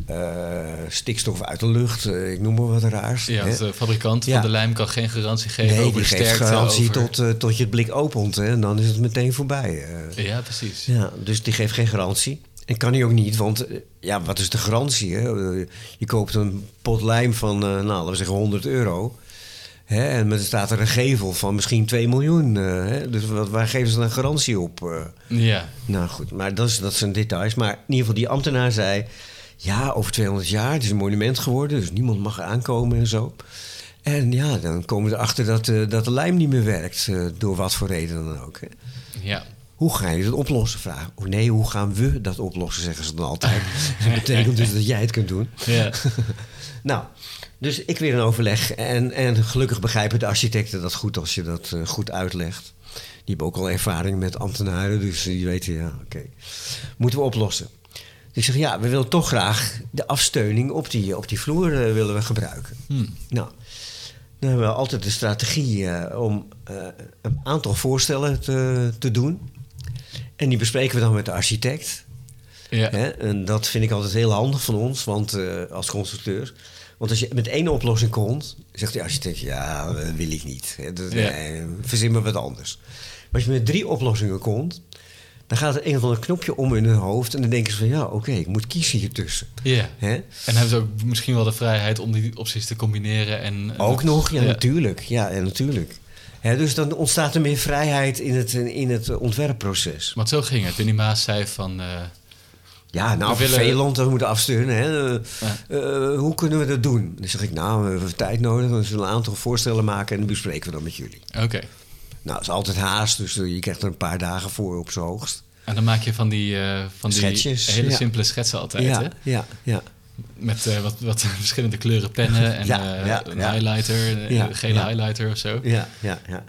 eh, stikstof uit de lucht. ik noem maar wat raars. ja hè. de fabrikant Ja. van de lijm kan geen garantie geven Nee, over de garantie over- tot, tot je het blik opent. Hè, en dan is het meteen voorbij. Ja, precies. Ja, dus die geeft geen garantie. En kan hij ook niet, want ja, wat is de garantie? Hè? Je koopt een pot lijm van, nou, laten we zeggen 100 euro. Hè? En er staat er een gevel van misschien 2 miljoen. eh, hè? Dus wat, waar geven ze dan garantie op? eh? Ja, Nou goed, maar dat, is, dat zijn details. Maar in ieder geval, die ambtenaar zei... ja, over 200 jaar, het is een monument geworden... dus niemand mag aankomen en zo. En ja, dan komen we erachter dat, eh, dat de lijm niet meer werkt... door wat voor reden dan ook. Hè? ja. Hoe ga je dat oplossen? Oh nee, hoe gaan we dat oplossen, zeggen ze dan altijd. dat betekent dus dat jij het kunt doen. ja. Nou, dus ik weer een overleg. En, en gelukkig begrijpen de architecten dat goed als je dat eh, goed uitlegt. Die hebben ook al ervaring met ambtenaren, dus die weten, ja, oké. Moeten we oplossen. Dus ik zeg, ja, we willen toch graag de afsteuning op die, op die vloer eh, willen we gebruiken. Hm. Nou, dan hebben we altijd de strategie eh, om een aantal voorstellen te, te doen. En die bespreken we dan met de architect. Ja. Hè? En dat vind ik altijd heel handig van ons, want als constructeur. Want als je met één oplossing komt, zegt de architect: Ja, dat wil ik niet. Nee, verzin maar wat anders. Maar als je met drie oplossingen komt, dan gaat er een of ander knopje om in hun hoofd. En dan denken ze van: Ja, oké, ik moet kiezen hiertussen. Ja. En hebben ze ook misschien wel de vrijheid om die opties te combineren en... en Ook dat- nog, ja, natuurlijk. Ja, natuurlijk. Dus dan ontstaat er meer vrijheid in het, in het ontwerpproces. Want zo ging het. Winnie Maas zei van... eh, Ja, nou, We willen- we moeten afsturen. Hè. Eh, Ja. eh, hoe kunnen we dat doen? Dan zeg ik, nou, we hebben tijd nodig. Dan zullen we een aantal voorstellen maken en dan bespreken we dat met jullie. Oké. Nou, het is altijd haast, dus eh, je krijgt er een paar dagen voor op z'n hoogst. En dan maak je van die, van die hele ja. simpele schetsen altijd, hè? Ja, ja, ja. Met wat, wat verschillende kleuren pennen en Ja, ja, een ja. highlighter, een Ja, gele ja. highlighter of zo. Ja, ja, ja.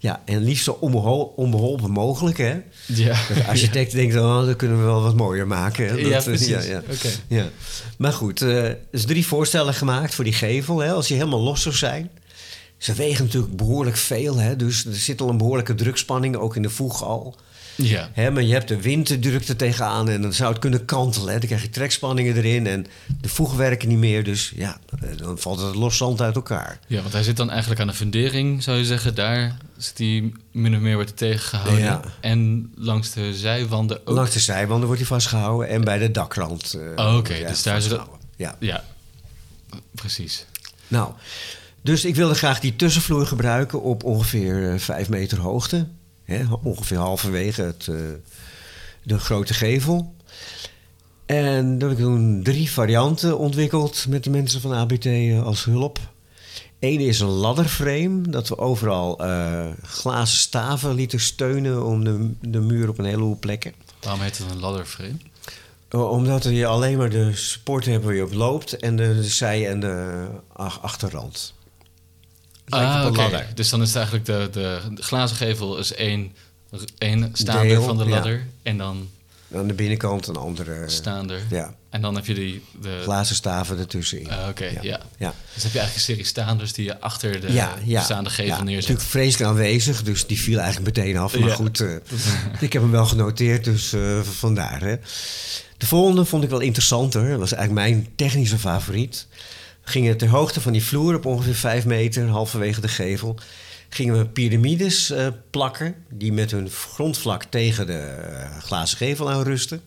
Ja, en liefst zo onbehol- onbeholpen mogelijk, hè. Ja. De architect denkt, oh, dat kunnen we wel wat mooier maken. Ja, Dat, eh, precies. Ja, ja. Ja. Maar goed, eh, er is drie voorstellen gemaakt voor die gevel. Hè, als die helemaal los zou zijn. Ze wegen natuurlijk behoorlijk veel. Hè, dus er zit al een behoorlijke drukspanning, ook in de voeg al. Ja. Hè, maar je hebt de wind er tegenaan en dan zou het kunnen kantelen. Hè. Dan krijg je trekspanningen erin en de voegen werken niet meer. Dus ja, eh, dan valt het los zand uit elkaar. ja, want hij zit dan eigenlijk aan de fundering, zou je zeggen. Daar zit hij min of meer wordt tegengehouden. Ja. En langs de zijwanden ook. Langs de zijwanden wordt hij vastgehouden en bij de dakrand. eh, Oh, oké, dus daar zit. Ja. Ja, precies. Nou, dus ik wilde graag die tussenvloer gebruiken op ongeveer eh, vijf meter hoogte. Hè, ongeveer halverwege het, eh, de grote gevel. En dan heb ik toen drie varianten ontwikkeld met de mensen van ABT eh, als hulp. Eén is een ladderframe, dat we overal eh, glazen staven lieten steunen om de, de muur op een heleboel plekken. Waarom heet het een ladderframe? Omdat je alleen maar de supporten hebt waar je op loopt en de, de zij- en de ach- achterrand. Lijkt Ah, oké. ladder. Dus dan is het eigenlijk de, de, de glazen gevel is één, één staander Deel, van de ja. ladder. En dan Aan de binnenkant een andere staander. ja, En dan heb je die, de... glazen staven ertussenin. Ah, Oké, ja. ja. ja. Dus heb je eigenlijk een serie staanders die je achter de ja, ja, bestaande gevel ja, neerzet. Natuurlijk vreselijk aanwezig, dus die viel eigenlijk meteen af. Maar Ja. goed, eh, ik heb hem wel genoteerd, dus eh, vandaar. Hè. De volgende vond ik wel interessanter. Dat was eigenlijk mijn technische favoriet. We gingen ter hoogte van die vloer op ongeveer 5 meter, halverwege de gevel... gingen we piramides eh, plakken... die met hun grondvlak tegen de eh, glazen gevel aanrusten...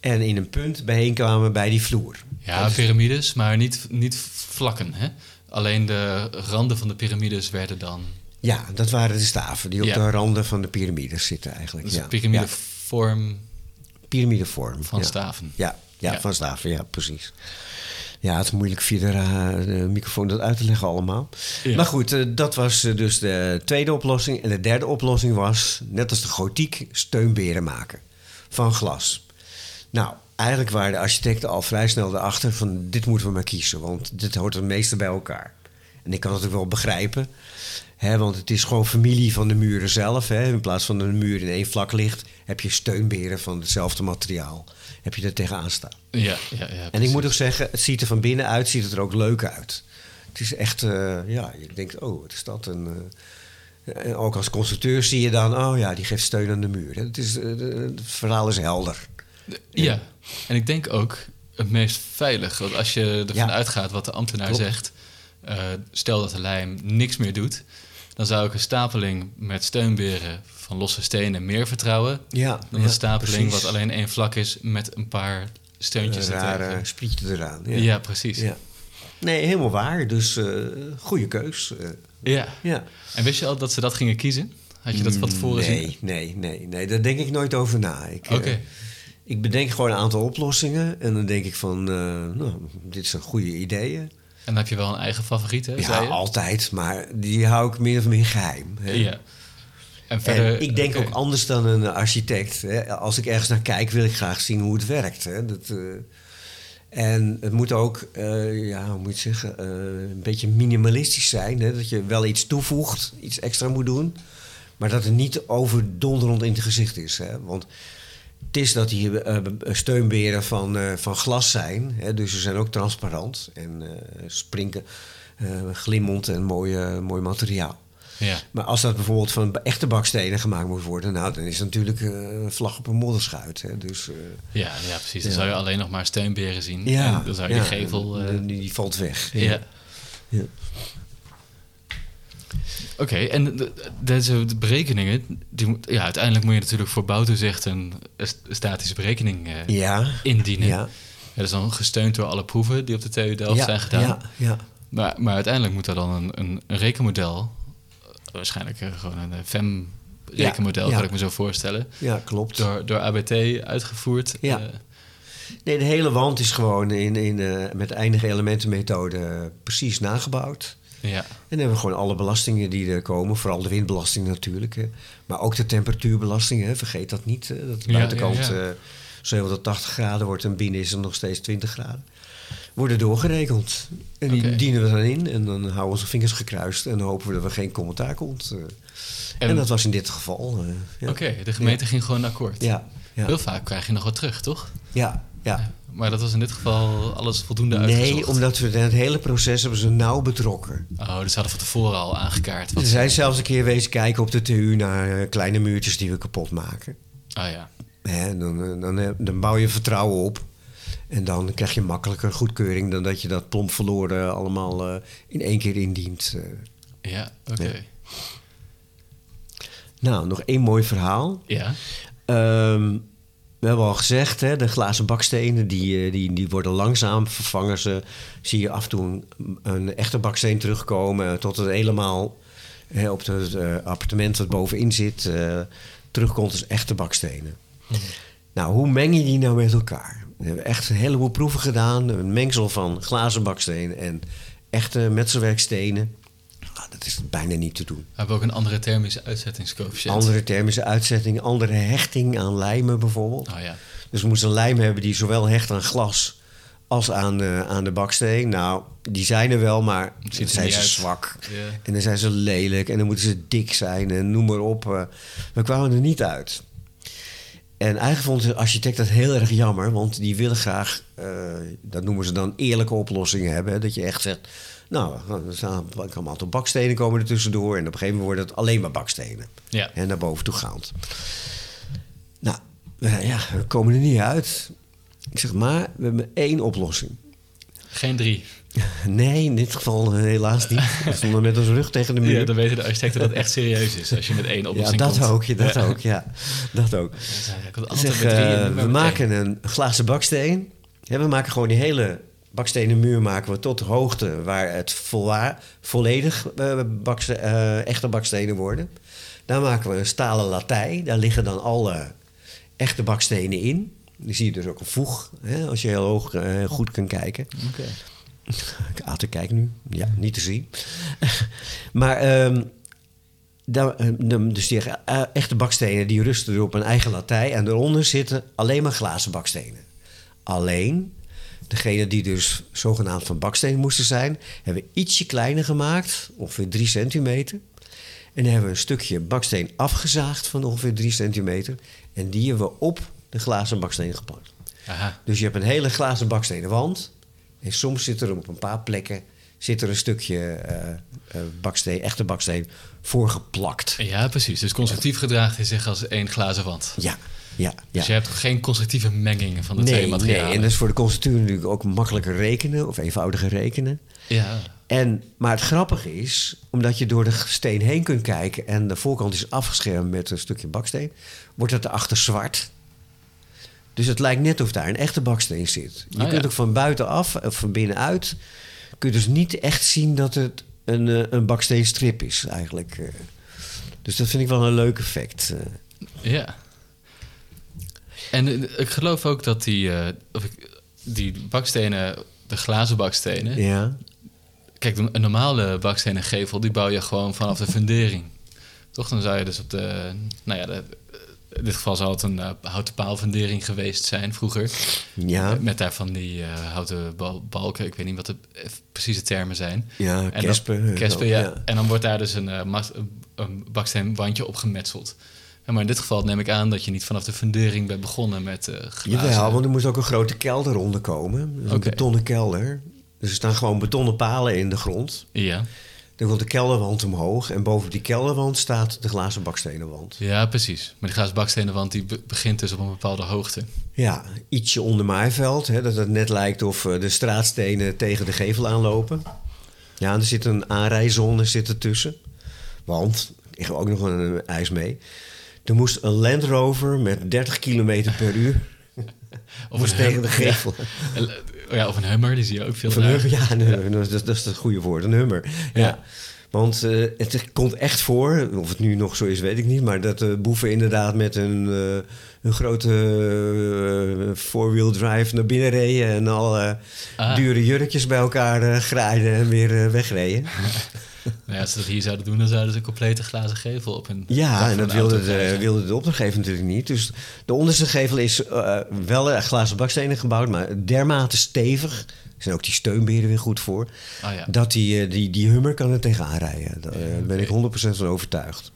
en in een punt bijeen kwamen bij die vloer. Ja, piramides, maar niet, niet vlakken. Hè? Alleen de randen van de piramides werden dan... Ja, dat waren de staven die op Ja. de randen van de piramides zitten eigenlijk. Dus ja. piramidevorm Ja, piramidevorm. van staven. Ja, ja, Ja. van staven, ja, precies. Ja, het is moeilijk via de, microfoon dat uit te leggen allemaal. Ja. Maar goed, eh, dat was eh, dus de tweede oplossing. En de derde oplossing was, net als de gotiek, steunberen maken. Van glas. Nou, eigenlijk waren de architecten al vrij snel erachter van... dit moeten we maar kiezen, want dit hoort het meeste bij elkaar. En ik kan het ook wel begrijpen. Want het is gewoon familie van de muren zelf. Hè. In plaats van dat een muur in één vlak ligt... heb je steunberen van hetzelfde materiaal. Heb je er tegenaan staan. Ja, ja, ja. En ik moet ook zeggen, het ziet er van binnenuit ziet het er ook leuk uit. Het is echt, eh, ja, je denkt, oh, wat is dat? En, eh, en ook als constructeur zie je dan, oh ja, die geeft steun aan de muur. Het, is, eh, het verhaal is helder. Ja, en ik denk ook het meest veilig. Want als je ervan Ja. uitgaat wat de ambtenaar Klopt. zegt... stel dat de lijm niks meer doet... dan zou ik een stapeling met steunberen van losse stenen meer vertrouwen... Ja, dan ja, een stapeling precies. wat alleen één vlak is met een paar steuntjes Een rare sprietje eraan. Ja, Ja. precies. Ja. Nee, helemaal waar. Dus eh goede keus. eh, Ja. ja. En wist je al dat ze dat gingen kiezen? Had je dat van tevoren nee, zien? Nee, nee, nee. Daar denk ik nooit over na. Ik, eh, Oké. ik bedenk gewoon een aantal oplossingen. En dan denk ik van, nou, dit zijn goede ideeën. En dan heb je wel een eigen favoriet, hè? Ja, altijd. Maar die hou ik min of meer geheim. Hè. Ja. En verder... En ik denk ook anders dan een architect. Hè. Als ik ergens naar kijk, wil ik graag zien hoe het werkt. Hè. Dat, eh, en het moet ook, eh, ja, hoe moet je zeggen, eh, een beetje minimalistisch zijn. Hè. Dat je wel iets toevoegt, iets extra moet doen. Maar dat het niet overdonderend in het gezicht is. Hè. Want het is dat die eh, steunberen van, eh, van glas zijn. Hè. Dus ze zijn ook transparant en eh sprinken, eh glimmend en mooi, eh, mooi materiaal. Ja. Maar als dat bijvoorbeeld van echte bakstenen gemaakt moet worden, nou, dan is het natuurlijk eh, een vlag op een modderschuit. Hè. Dus, eh, Ja, ja, precies. Dan Ja. zou je alleen nog maar steunberen zien. ja, En dan zou je ja, die gevel... eh, die, die valt weg. ja. Oké, en de- de- deze berekeningen... Die, ja, uiteindelijk moet je natuurlijk voor bouwtoezicht een st- statische berekening eh, Ja, indienen. ja, dat is dan gesteund door alle proeven die op de TU Delft ja, zijn gedaan. Ja, ja. Maar, maar uiteindelijk moet er dan een, een, een rekenmodel... eh, Waarschijnlijk eh, gewoon een FEM-rekenmodel, Ja, kan ja. ik me zo voorstellen. ja, klopt. Door, door ABT uitgevoerd. Ja. Eh, Nee, de hele wand is gewoon in, in, eh, met eindige elementenmethode eh, precies nagebouwd. Ja. En dan hebben we gewoon alle belastingen die er komen. Vooral de windbelasting natuurlijk. Hè. Maar ook de temperatuurbelasting. Hè. Vergeet dat niet. hè, Dat de buitenkant ja, ja. eh, 780 graden wordt en binnen is het nog steeds 20 graden. Worden doorgerekend. En die dienen we dan in. En dan houden we onze vingers gekruist. En dan hopen we dat er geen commentaar komt. eh. En, En- dat was in dit geval. eh, ja. Oké, de gemeente ging gewoon akkoord. Ja, ja, Heel vaak krijg je nog wat terug, toch? ja, ja. Maar dat was in dit geval alles voldoende Nee, uitgezocht. omdat we het hele proces hebben ze nauw betrokken. Oh, dus ze hadden van tevoren al aangekaart. Ze zijn zelfs een keer wezen kijken op de TU naar eh, kleine muurtjes die we kapot maken. Ah ja. Hè, dan, eh, dan, eh, dan bouw je vertrouwen op. En dan krijg je makkelijker goedkeuring dan dat je dat plomp verloren allemaal in één keer indient. Ja, oké. Ja. Nou, nog één mooi verhaal. Ja. Ehm, we hebben al gezegd, hè, de glazen bakstenen die, eh, die, die worden langzaam vervangen. Ze zie je af en toe een, echte baksteen terugkomen eh, tot het helemaal hè, op het eh, appartement dat bovenin zit terugkomt als echte bakstenen. Nou, hoe meng je die nou met elkaar? We hebben echt een heleboel proeven gedaan. Een mengsel van glazen bakstenen en echte metselwerkstenen. Nou, dat is bijna niet te doen. We hebben ook een andere thermische uitzettingscoëfficiënt. Andere thermische uitzetting, andere hechting aan lijmen bijvoorbeeld. Oh ja. Dus we moesten een lijm hebben die zowel hecht aan glas als aan, eh, aan de baksteen. Nou, die zijn er wel, maar dan zijn ze uit. zwak. En dan zijn ze lelijk en dan moeten ze dik zijn en noem maar op. eh. we kwamen er niet uit. En eigenlijk vond de architect dat heel erg jammer, want die willen graag, eh, dat noemen ze dan eerlijke oplossingen hebben. Hè? Dat je echt zegt, nou, er staan een aantal bakstenen komen er tussendoor en op een gegeven moment wordt het alleen maar bakstenen. Ja. En naar boven toe gaand. Nou, ja, we komen er niet uit. Ik zeg maar, we hebben één oplossing. Geen drie. Nee, in dit geval eh, helaas niet. We stonden met ons rug tegen de muur. Ja, dan weten de architecten dat het echt serieus is als je met één Ja, oplossing dat komt. ook, ja, dat Ja. ook, ja. Dat ook. Dan Zeg, eh, we maken een glazen baksteen. Ja, we maken gewoon die hele bakstenen muur maken we tot de hoogte waar het volwa- volledig eh, bakste- eh, echte bakstenen worden. Daar maken we een stalen latij. Daar liggen dan alle echte bakstenen in. Dan zie je dus ook een voeg, hè, als je heel hoog eh, goed kan kijken. Oké. Aten kijkt nu. Ja, niet te zien. maar daar, de- dus die eh, echte bakstenen die rusten er op een eigen latij. En daaronder zitten alleen maar glazen bakstenen. Alleen, degene die dus zogenaamd van baksteen moesten zijn... hebben we ietsje kleiner gemaakt, ongeveer 3 centimeter. En dan hebben we een stukje baksteen afgezaagd van ongeveer 3 centimeter. En die hebben we op de glazen baksteen geplakt. Aha. Dus je hebt een hele glazen bakstenen wand. En soms zit er op een paar plekken zit er een stukje eh, eh, baksteen, echte baksteen voor geplakt. Ja, precies. Dus constructief gedraagt hij zich als één glazen wand. Ja, ja, ja. Dus je hebt geen constructieve menging van de twee nee, nee, materialen. en dat is voor de constructuur natuurlijk ook makkelijker rekenen of eenvoudiger rekenen. Ja. En, maar het grappige is, omdat je door de steen heen kunt kijken en de voorkant is afgeschermd met een stukje baksteen, wordt het erachter zwart. Dus het lijkt net of daar een echte baksteen zit. Je Ah, kunt ja. ook van buitenaf of van binnenuit, kun je dus niet echt zien dat het een, eh, een baksteenstrip is eigenlijk. eh. Dus dat vind ik wel een leuk effect. eh. Ja. En eh, ik geloof ook dat die, eh, of ik, die bakstenen, de glazen bakstenen... Ja, Kijk, een normale bakstenen gevel, die bouw je gewoon vanaf de fundering. Toch? Dan zou je dus op de... Nou ja, de, in dit geval zou het een eh, houten paalfundering geweest zijn vroeger. ja, Met daarvan die houten bal- balken. Ik weet niet wat de eh, precieze termen zijn. ja, En dan- kespen. Kespen, zo, ja. En dan wordt daar dus een, een- een baksteenwandje op gemetseld. Ja, maar in dit geval neem ik aan dat je niet vanaf de fundering bent begonnen met eh glazen. Jawel, want er moest ook een grote kelder onder komen. Een betonnen kelder. Dus er staan gewoon betonnen palen in de grond. Ja. Dan komt de kelderwand omhoog. En boven die kelderwand staat de glazen bakstenenwand. ja, precies. Maar die glazen bakstenen wand die be- begint dus op een bepaalde hoogte. Ja, ietsje onder maaiveld. Hè, dat het net lijkt of eh, de straatstenen tegen de gevel aanlopen. Ja, en er zit een aanrijzone zit ertussen. Want, ik heb ook nog een ijs mee. Er moest een Land Rover met 30 km per uur... Of moest tegen de Hummer, gevel. Ja. Eh, of een hummer, die zie je ook veel een dragen. hummer, ja, een hummer, dat, is- dat is het goede woord, een hummer. Ja. Want eh, het komt echt voor, of het nu nog zo is, weet ik niet, maar dat de boeven inderdaad met een, eh, een grote eh, four-wheel drive naar binnen reden en al eh, Ah. dure jurkjes bij elkaar eh, graaiden en weer eh, wegreden. Nou ja, als ze dat hier zouden doen, dan zouden ze een complete glazen gevel op hun Ja, en dat wilde de, wilde de opdrachtgever natuurlijk niet. Dus de onderste gevel is eh, wel een glazen bakstenen gebouwd, maar dermate stevig. Er zijn ook die steunberen weer goed voor. Ah, ja. Dat die, eh, die, die hummer kan er tegenaan rijden. Daar eh, ben ik 100% van overtuigd.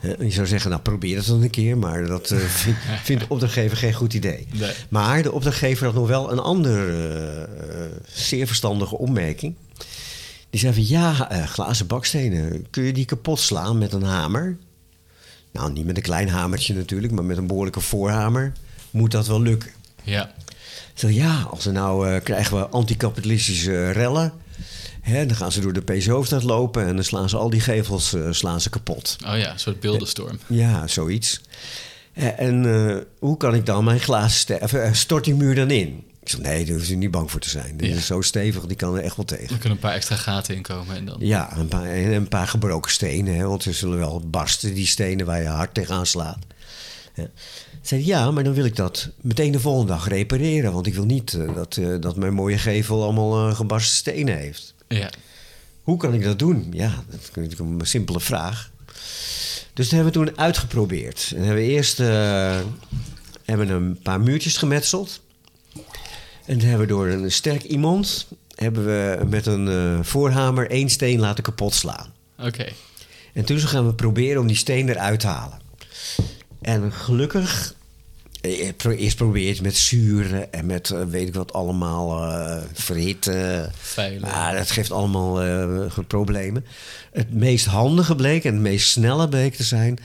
Je zou zeggen, nou probeer het dan een keer, maar dat eh, vindt, de opdrachtgever geen goed idee. Nee. Maar de opdrachtgever had nog wel een andere eh, eh, zeer verstandige opmerking. Die zei van ja, eh, glazen bakstenen, kun je die kapot slaan met een hamer? Nou, niet met een klein hamertje natuurlijk, maar met een behoorlijke voorhamer moet dat wel lukken. Ja. Zeg, ja, als er nou eh, krijgen we anticapitalistische rellen. Hè, dan gaan ze door de PC-hoofdstad lopen en dan slaan ze al die gevels eh, slaan ze kapot. Oh ja, een soort beeldenstorm. Ja, zoiets. En hoe kan ik dan mijn glazen ste- of, eh, stort die muur dan in? Ik zeg, nee, daar hoef je niet bang voor te zijn. Die Ja. is zo stevig, die kan er echt wel tegen. Er kunnen een paar extra gaten in komen en dan... Ja, een paar, en een paar gebroken stenen. Hè, want er zullen wel barsten, die stenen waar je hard tegenaan slaat. Ja. Zei, ja, maar dan wil ik dat meteen de volgende dag repareren. Want ik wil niet eh, dat, eh, dat mijn mooie gevel allemaal eh, gebarsten stenen heeft. Ja. Hoe kan ik dat doen? Ja, dat is natuurlijk een simpele vraag. Dus dat hebben we toen uitgeprobeerd. En hebben we eerst hebben een paar muurtjes gemetseld. En toen hebben we door een sterk iemand... hebben we met een eh, voorhamer één steen laten kapot slaan. Oké. En toen gaan we proberen om die steen eruit te halen. En gelukkig... eh, pro- Eerst probeer je het met zuren en met eh, weet ik wat allemaal eh verhitten. Maar dat geeft allemaal eh, problemen. Het meest handige bleek en het meest snelle bleek te zijn...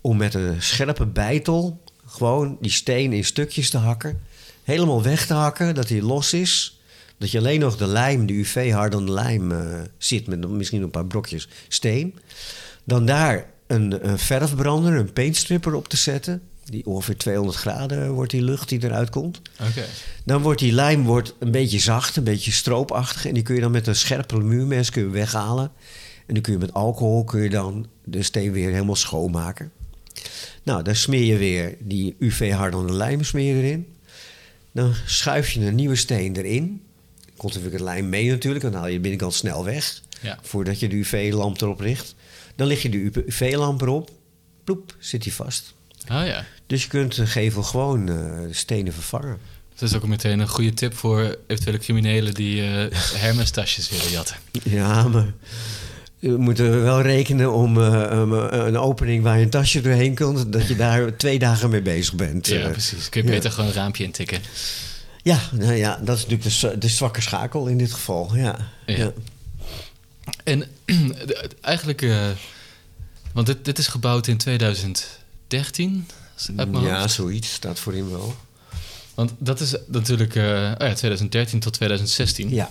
om met een scherpe bijtel gewoon die steen in stukjes te hakken. Helemaal weg te hakken, dat hij los is. Dat je alleen nog de lijm, de UV-hardende lijm eh, zit... met misschien een paar brokjes steen. Dan daar een, een verfbrander, een paintstripper op te zetten. Die ongeveer 200 graden wordt die lucht die eruit komt. Dan wordt die lijm wordt een beetje zacht, een beetje stroopachtig. En die kun je dan met een scherpe muurmes kun je weghalen. En dan kun je met alcohol kun je dan de steen weer helemaal schoonmaken. Nou, dan smeer je weer die UV-hardende lijm smeer erin. Dan schuif je een nieuwe steen erin. Komt er weer het lijm mee natuurlijk, dan haal je de binnenkant snel weg. Ja. Voordat je de UV-lamp erop richt. Dan lig je de UV-lamp erop. Ploep, zit die vast. Ah ja. Dus je kunt de gevel gewoon eh, stenen vervangen. Dat is ook meteen een goede tip voor eventuele criminelen die eh Hermes tasjes willen jatten. Ja, maar we moeten wel rekenen om eh, eh, een opening waar je een tasje doorheen kunt, dat je daar twee dagen mee bezig bent. Ja, Eh, precies. Kun je ja. beter gewoon een raampje intikken. ja, nou ja, dat is natuurlijk de, zwa- de zwakke schakel in dit geval. Ja. Ja. En eigenlijk, want dit, dit is gebouwd in 2013, als het uit mijn Ja, hoofd. zoiets staat voor hem wel. Want dat is natuurlijk oh ja, 2013 tot 2016. Ja,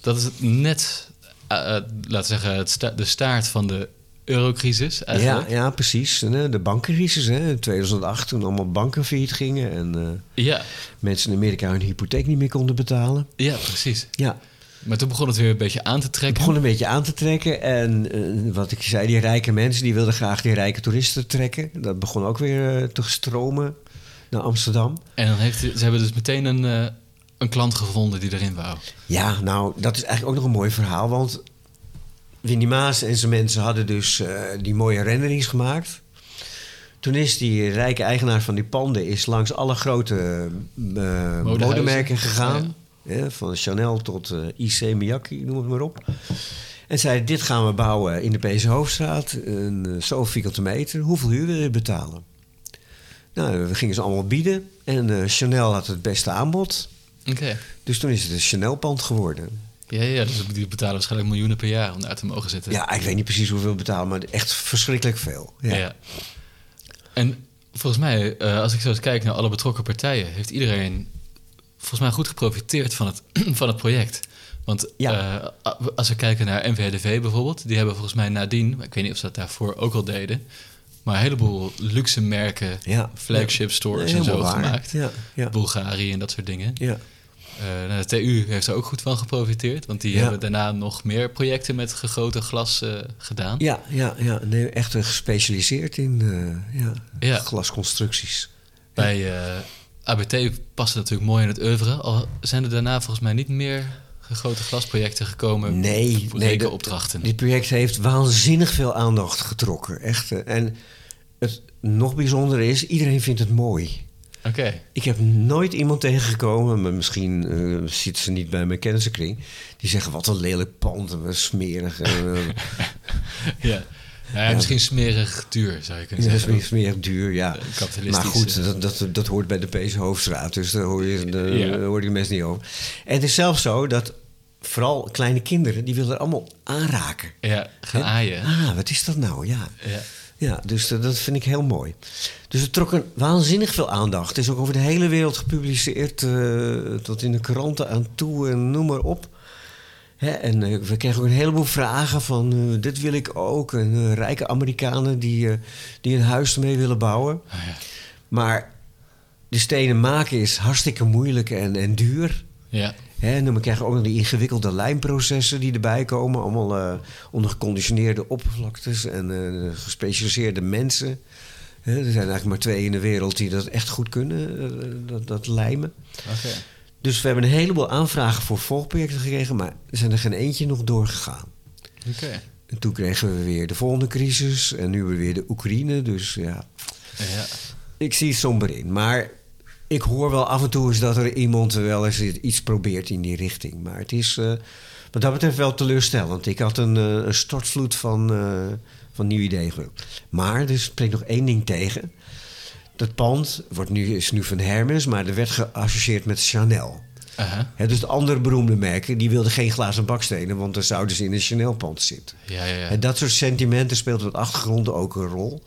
Dat is net, laten we zeggen, het sta- de staart van de eurocrisis ja, eigenlijk. ja, precies. En, eh, de bankencrisis, hè, in 2008, toen allemaal banken failliet gingen en eh, Ja, mensen in Amerika hun hypotheek niet meer konden betalen. ja, precies. Ja, Maar toen begon het weer een beetje aan te Het trekken. begon een beetje aan te trekken. En eh, wat ik zei, die rijke mensen die wilden graag die rijke toeristen trekken. Dat begon ook weer eh, te stromen naar Amsterdam. En dan heeft, ze hebben dus meteen een, eh, een klant gevonden die erin wou. Ja, nou, dat is eigenlijk ook nog een mooi verhaal. Want Winnie Maas en zijn mensen hadden dus eh, die mooie renderings gemaakt. Toen is die rijke eigenaar van die panden is langs alle grote eh, modemerken gegaan. Hè, van Chanel tot eh, IC Miyake, noem het maar op. En zei, dit gaan we bouwen in de PC Hoofdstraat. Een uh, zoveel vierkante meter. Hoeveel huur wil je betalen? Nou, we gingen ze allemaal bieden. En Chanel had het beste aanbod. Dus toen is het een Chanel-pand geworden. Ja, ja, dus die betalen waarschijnlijk miljoenen per jaar om daar te mogen zitten. Ja, ik weet niet precies hoeveel betalen, maar echt verschrikkelijk veel. Ja. Ja. En volgens mij, eh, als ik zo eens kijk naar alle betrokken partijen, heeft iedereen volgens mij goed geprofiteerd van het, van het project. Want Ja. eh, als we kijken naar NVDV bijvoorbeeld, die hebben volgens mij nadien, ik weet niet of ze dat daarvoor ook al deden, maar een heleboel luxe merken, Ja. flagship stores Nee, en zo waar. gemaakt. Ja, ja. Bulgarië en dat soort dingen. ja. Eh, nou, de TU heeft er ook goed van geprofiteerd, want die Ja. hebben daarna nog meer projecten met gegoten glas eh, gedaan. Ja, ja, ja. Nee, echt eh, gespecialiseerd in ja, Ja. glasconstructies. Bij ABT past het natuurlijk mooi in het oeuvre. Al zijn er daarna volgens mij niet meer gegoten glasprojecten gekomen. Nee, nee rekenopdrachten. Dit project heeft waanzinnig veel aandacht getrokken. Echt. En het nog bijzondere is, iedereen vindt het mooi. Oké, Ik heb nooit iemand tegengekomen, maar misschien eh, zitten ze niet bij mijn kennissenkring, die zeggen wat een lelijk pand, en wat smerig. en, eh, ja. Nou ja, Misschien smerig duur, zou je kunnen Ja, zeggen. meer, smerig duur, ja. Eh, Maar goed, eh. dat, dat, dat hoort bij de PC Hoofdstraat, dus daar hoor je, de, Ja. hoor je de mensen niet over. En het is zelfs zo dat vooral kleine kinderen, die willen er allemaal aanraken. Ja, gaan aaien. Ah, wat is dat nou? Ja. Ja. Ja, dus dat, vind ik heel mooi. Dus het trok een waanzinnig veel aandacht. Het is ook over de hele wereld gepubliceerd, eh, tot in de kranten aan toe en noem maar op. Hè, en eh, we kregen ook een heleboel vragen van eh, dit wil ik ook. En rijke Amerikanen die, die een huis ermee willen bouwen. Ah, ja. Maar de stenen maken is hartstikke moeilijk en, en duur. Ja. Hè, en dan ook nog die ingewikkelde lijnprocessen die erbij komen. Allemaal eh, onder geconditioneerde oppervlaktes en eh, gespecialiseerde mensen. Hè, er zijn eigenlijk maar twee in de wereld die dat echt goed kunnen, eh, dat, dat lijmen. Dus we hebben een heleboel aanvragen voor volgprojecten gekregen, maar er zijn er geen eentje nog doorgegaan. En toen kregen we weer de volgende crisis en nu weer de Oekraïne. Dus ja, Ja. ik zie het somber in. Maar ik hoor wel af en toe eens dat er iemand wel eens iets probeert in die richting. Maar het is eh, wat dat betreft wel teleurstellend. Ik had een, een stortvloed van, eh, van nieuwe ideeën. Maar er spreekt nog één ding tegen. Dat pand wordt nu, is nu van Hermes, maar er werd geassocieerd met Chanel. Aha. Hè, dus de andere beroemde merken die wilden geen glazen bakstenen, want dan zouden ze in een Chanel-pand zitten. Ja, ja, ja. En dat soort sentimenten speelt op de achtergrond ook een rol.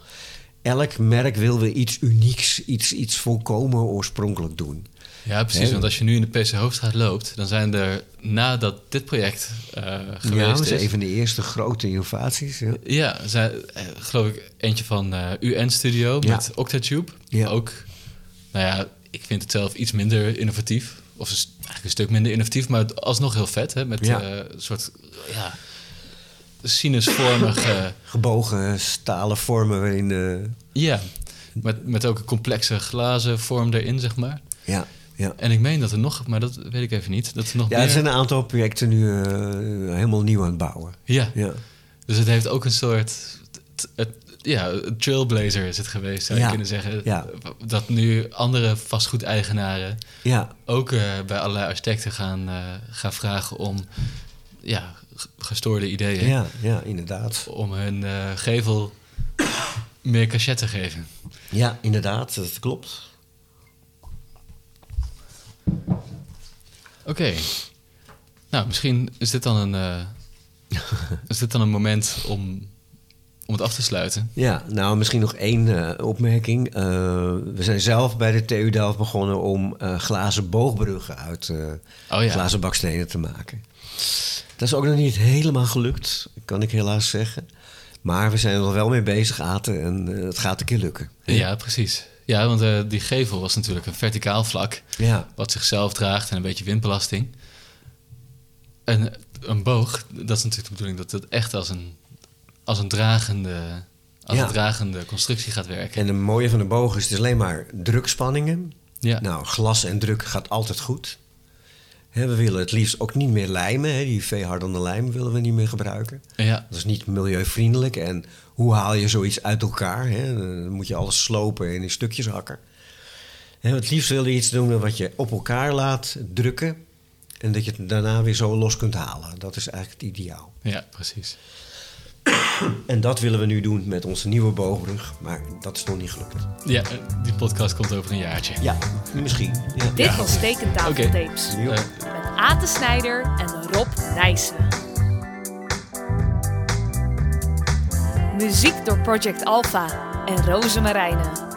Elk merk wil weer iets unieks, iets, iets volkomen oorspronkelijk doen. Ja, precies. Want als je nu in de PC Hoofdstraat loopt, dan zijn er nadat dit project ja, geweest dat is is. een van de eerste grote innovaties. Ja. Ja, zijn, eh, geloof ik eentje van eh, UN Studio Ja. met Octatube. Ja. Ook, nou ja, ik vind het zelf iets minder innovatief. Of eigenlijk een stuk minder innovatief, maar het- alsnog heel vet. Hè? Met Ja. een soort, ja, sinusvormige... Gebogen stalen vormen waarin... eh, ja, met, met ook een complexe glazen vorm erin, zeg maar. ja, ja. En ik meen dat er nog, maar dat weet ik even niet, dat er nog ja, meer... er zijn een aantal projecten nu eh, helemaal nieuw aan het bouwen. Ja, Ja, dus het heeft ook een soort... ja, trailblazer is het geweest, zou je Ja, kunnen zeggen. ja. Dat nu andere vastgoedeigenaren ja, ook eh, bij allerlei architecten gaan, eh, gaan vragen om ja, gestoorde ideeën. ja, ja, inderdaad. Om hun eh, gevel meer cachet te geven. Ja, inderdaad, dat klopt. Oké. Nou, misschien is dit dan een, eh, is dit dan een moment om, om het af te sluiten. Ja, nou misschien nog één eh, opmerking. We zijn zelf bij de TU Delft begonnen om glazen boogbruggen uit Oh ja. glazen bakstenen te maken. Dat is ook nog niet helemaal gelukt, kan ik helaas zeggen. Maar we zijn er wel mee bezig, Aten, en eh, het gaat een keer lukken. Ja, precies. Ja, want eh, die gevel was natuurlijk een verticaal vlak. Ja, Wat zichzelf draagt en een beetje windbelasting. En een boog, dat is natuurlijk de bedoeling dat het echt als een, als een, dragende, als Ja. een dragende constructie gaat werken. en het mooie van de boog is, het is alleen maar drukspanningen. Ja, Nou, glas en druk gaat altijd goed. We willen het liefst ook niet meer lijmen. Hè, die veehardende lijm willen we niet meer gebruiken. ja, Dat is niet milieuvriendelijk. En hoe haal je zoiets uit elkaar? Hè? Dan moet je alles slopen en in stukjes hakken. Hè, het liefst wil je iets doen wat je op elkaar laat drukken. En dat je het daarna weer zo los kunt halen. Dat is eigenlijk het ideaal. ja, precies. En dat willen we nu doen met onze nieuwe boogbrug. Maar dat is nog niet gelukt. Ja, eh, die podcast komt over een jaartje. Ja, misschien. Ja. Dit was Tekentafeltapes. Jo. Eh, Met Aten Snijder en Rob Nijssen. Muziek door Project Alpha en Roze Marijnen.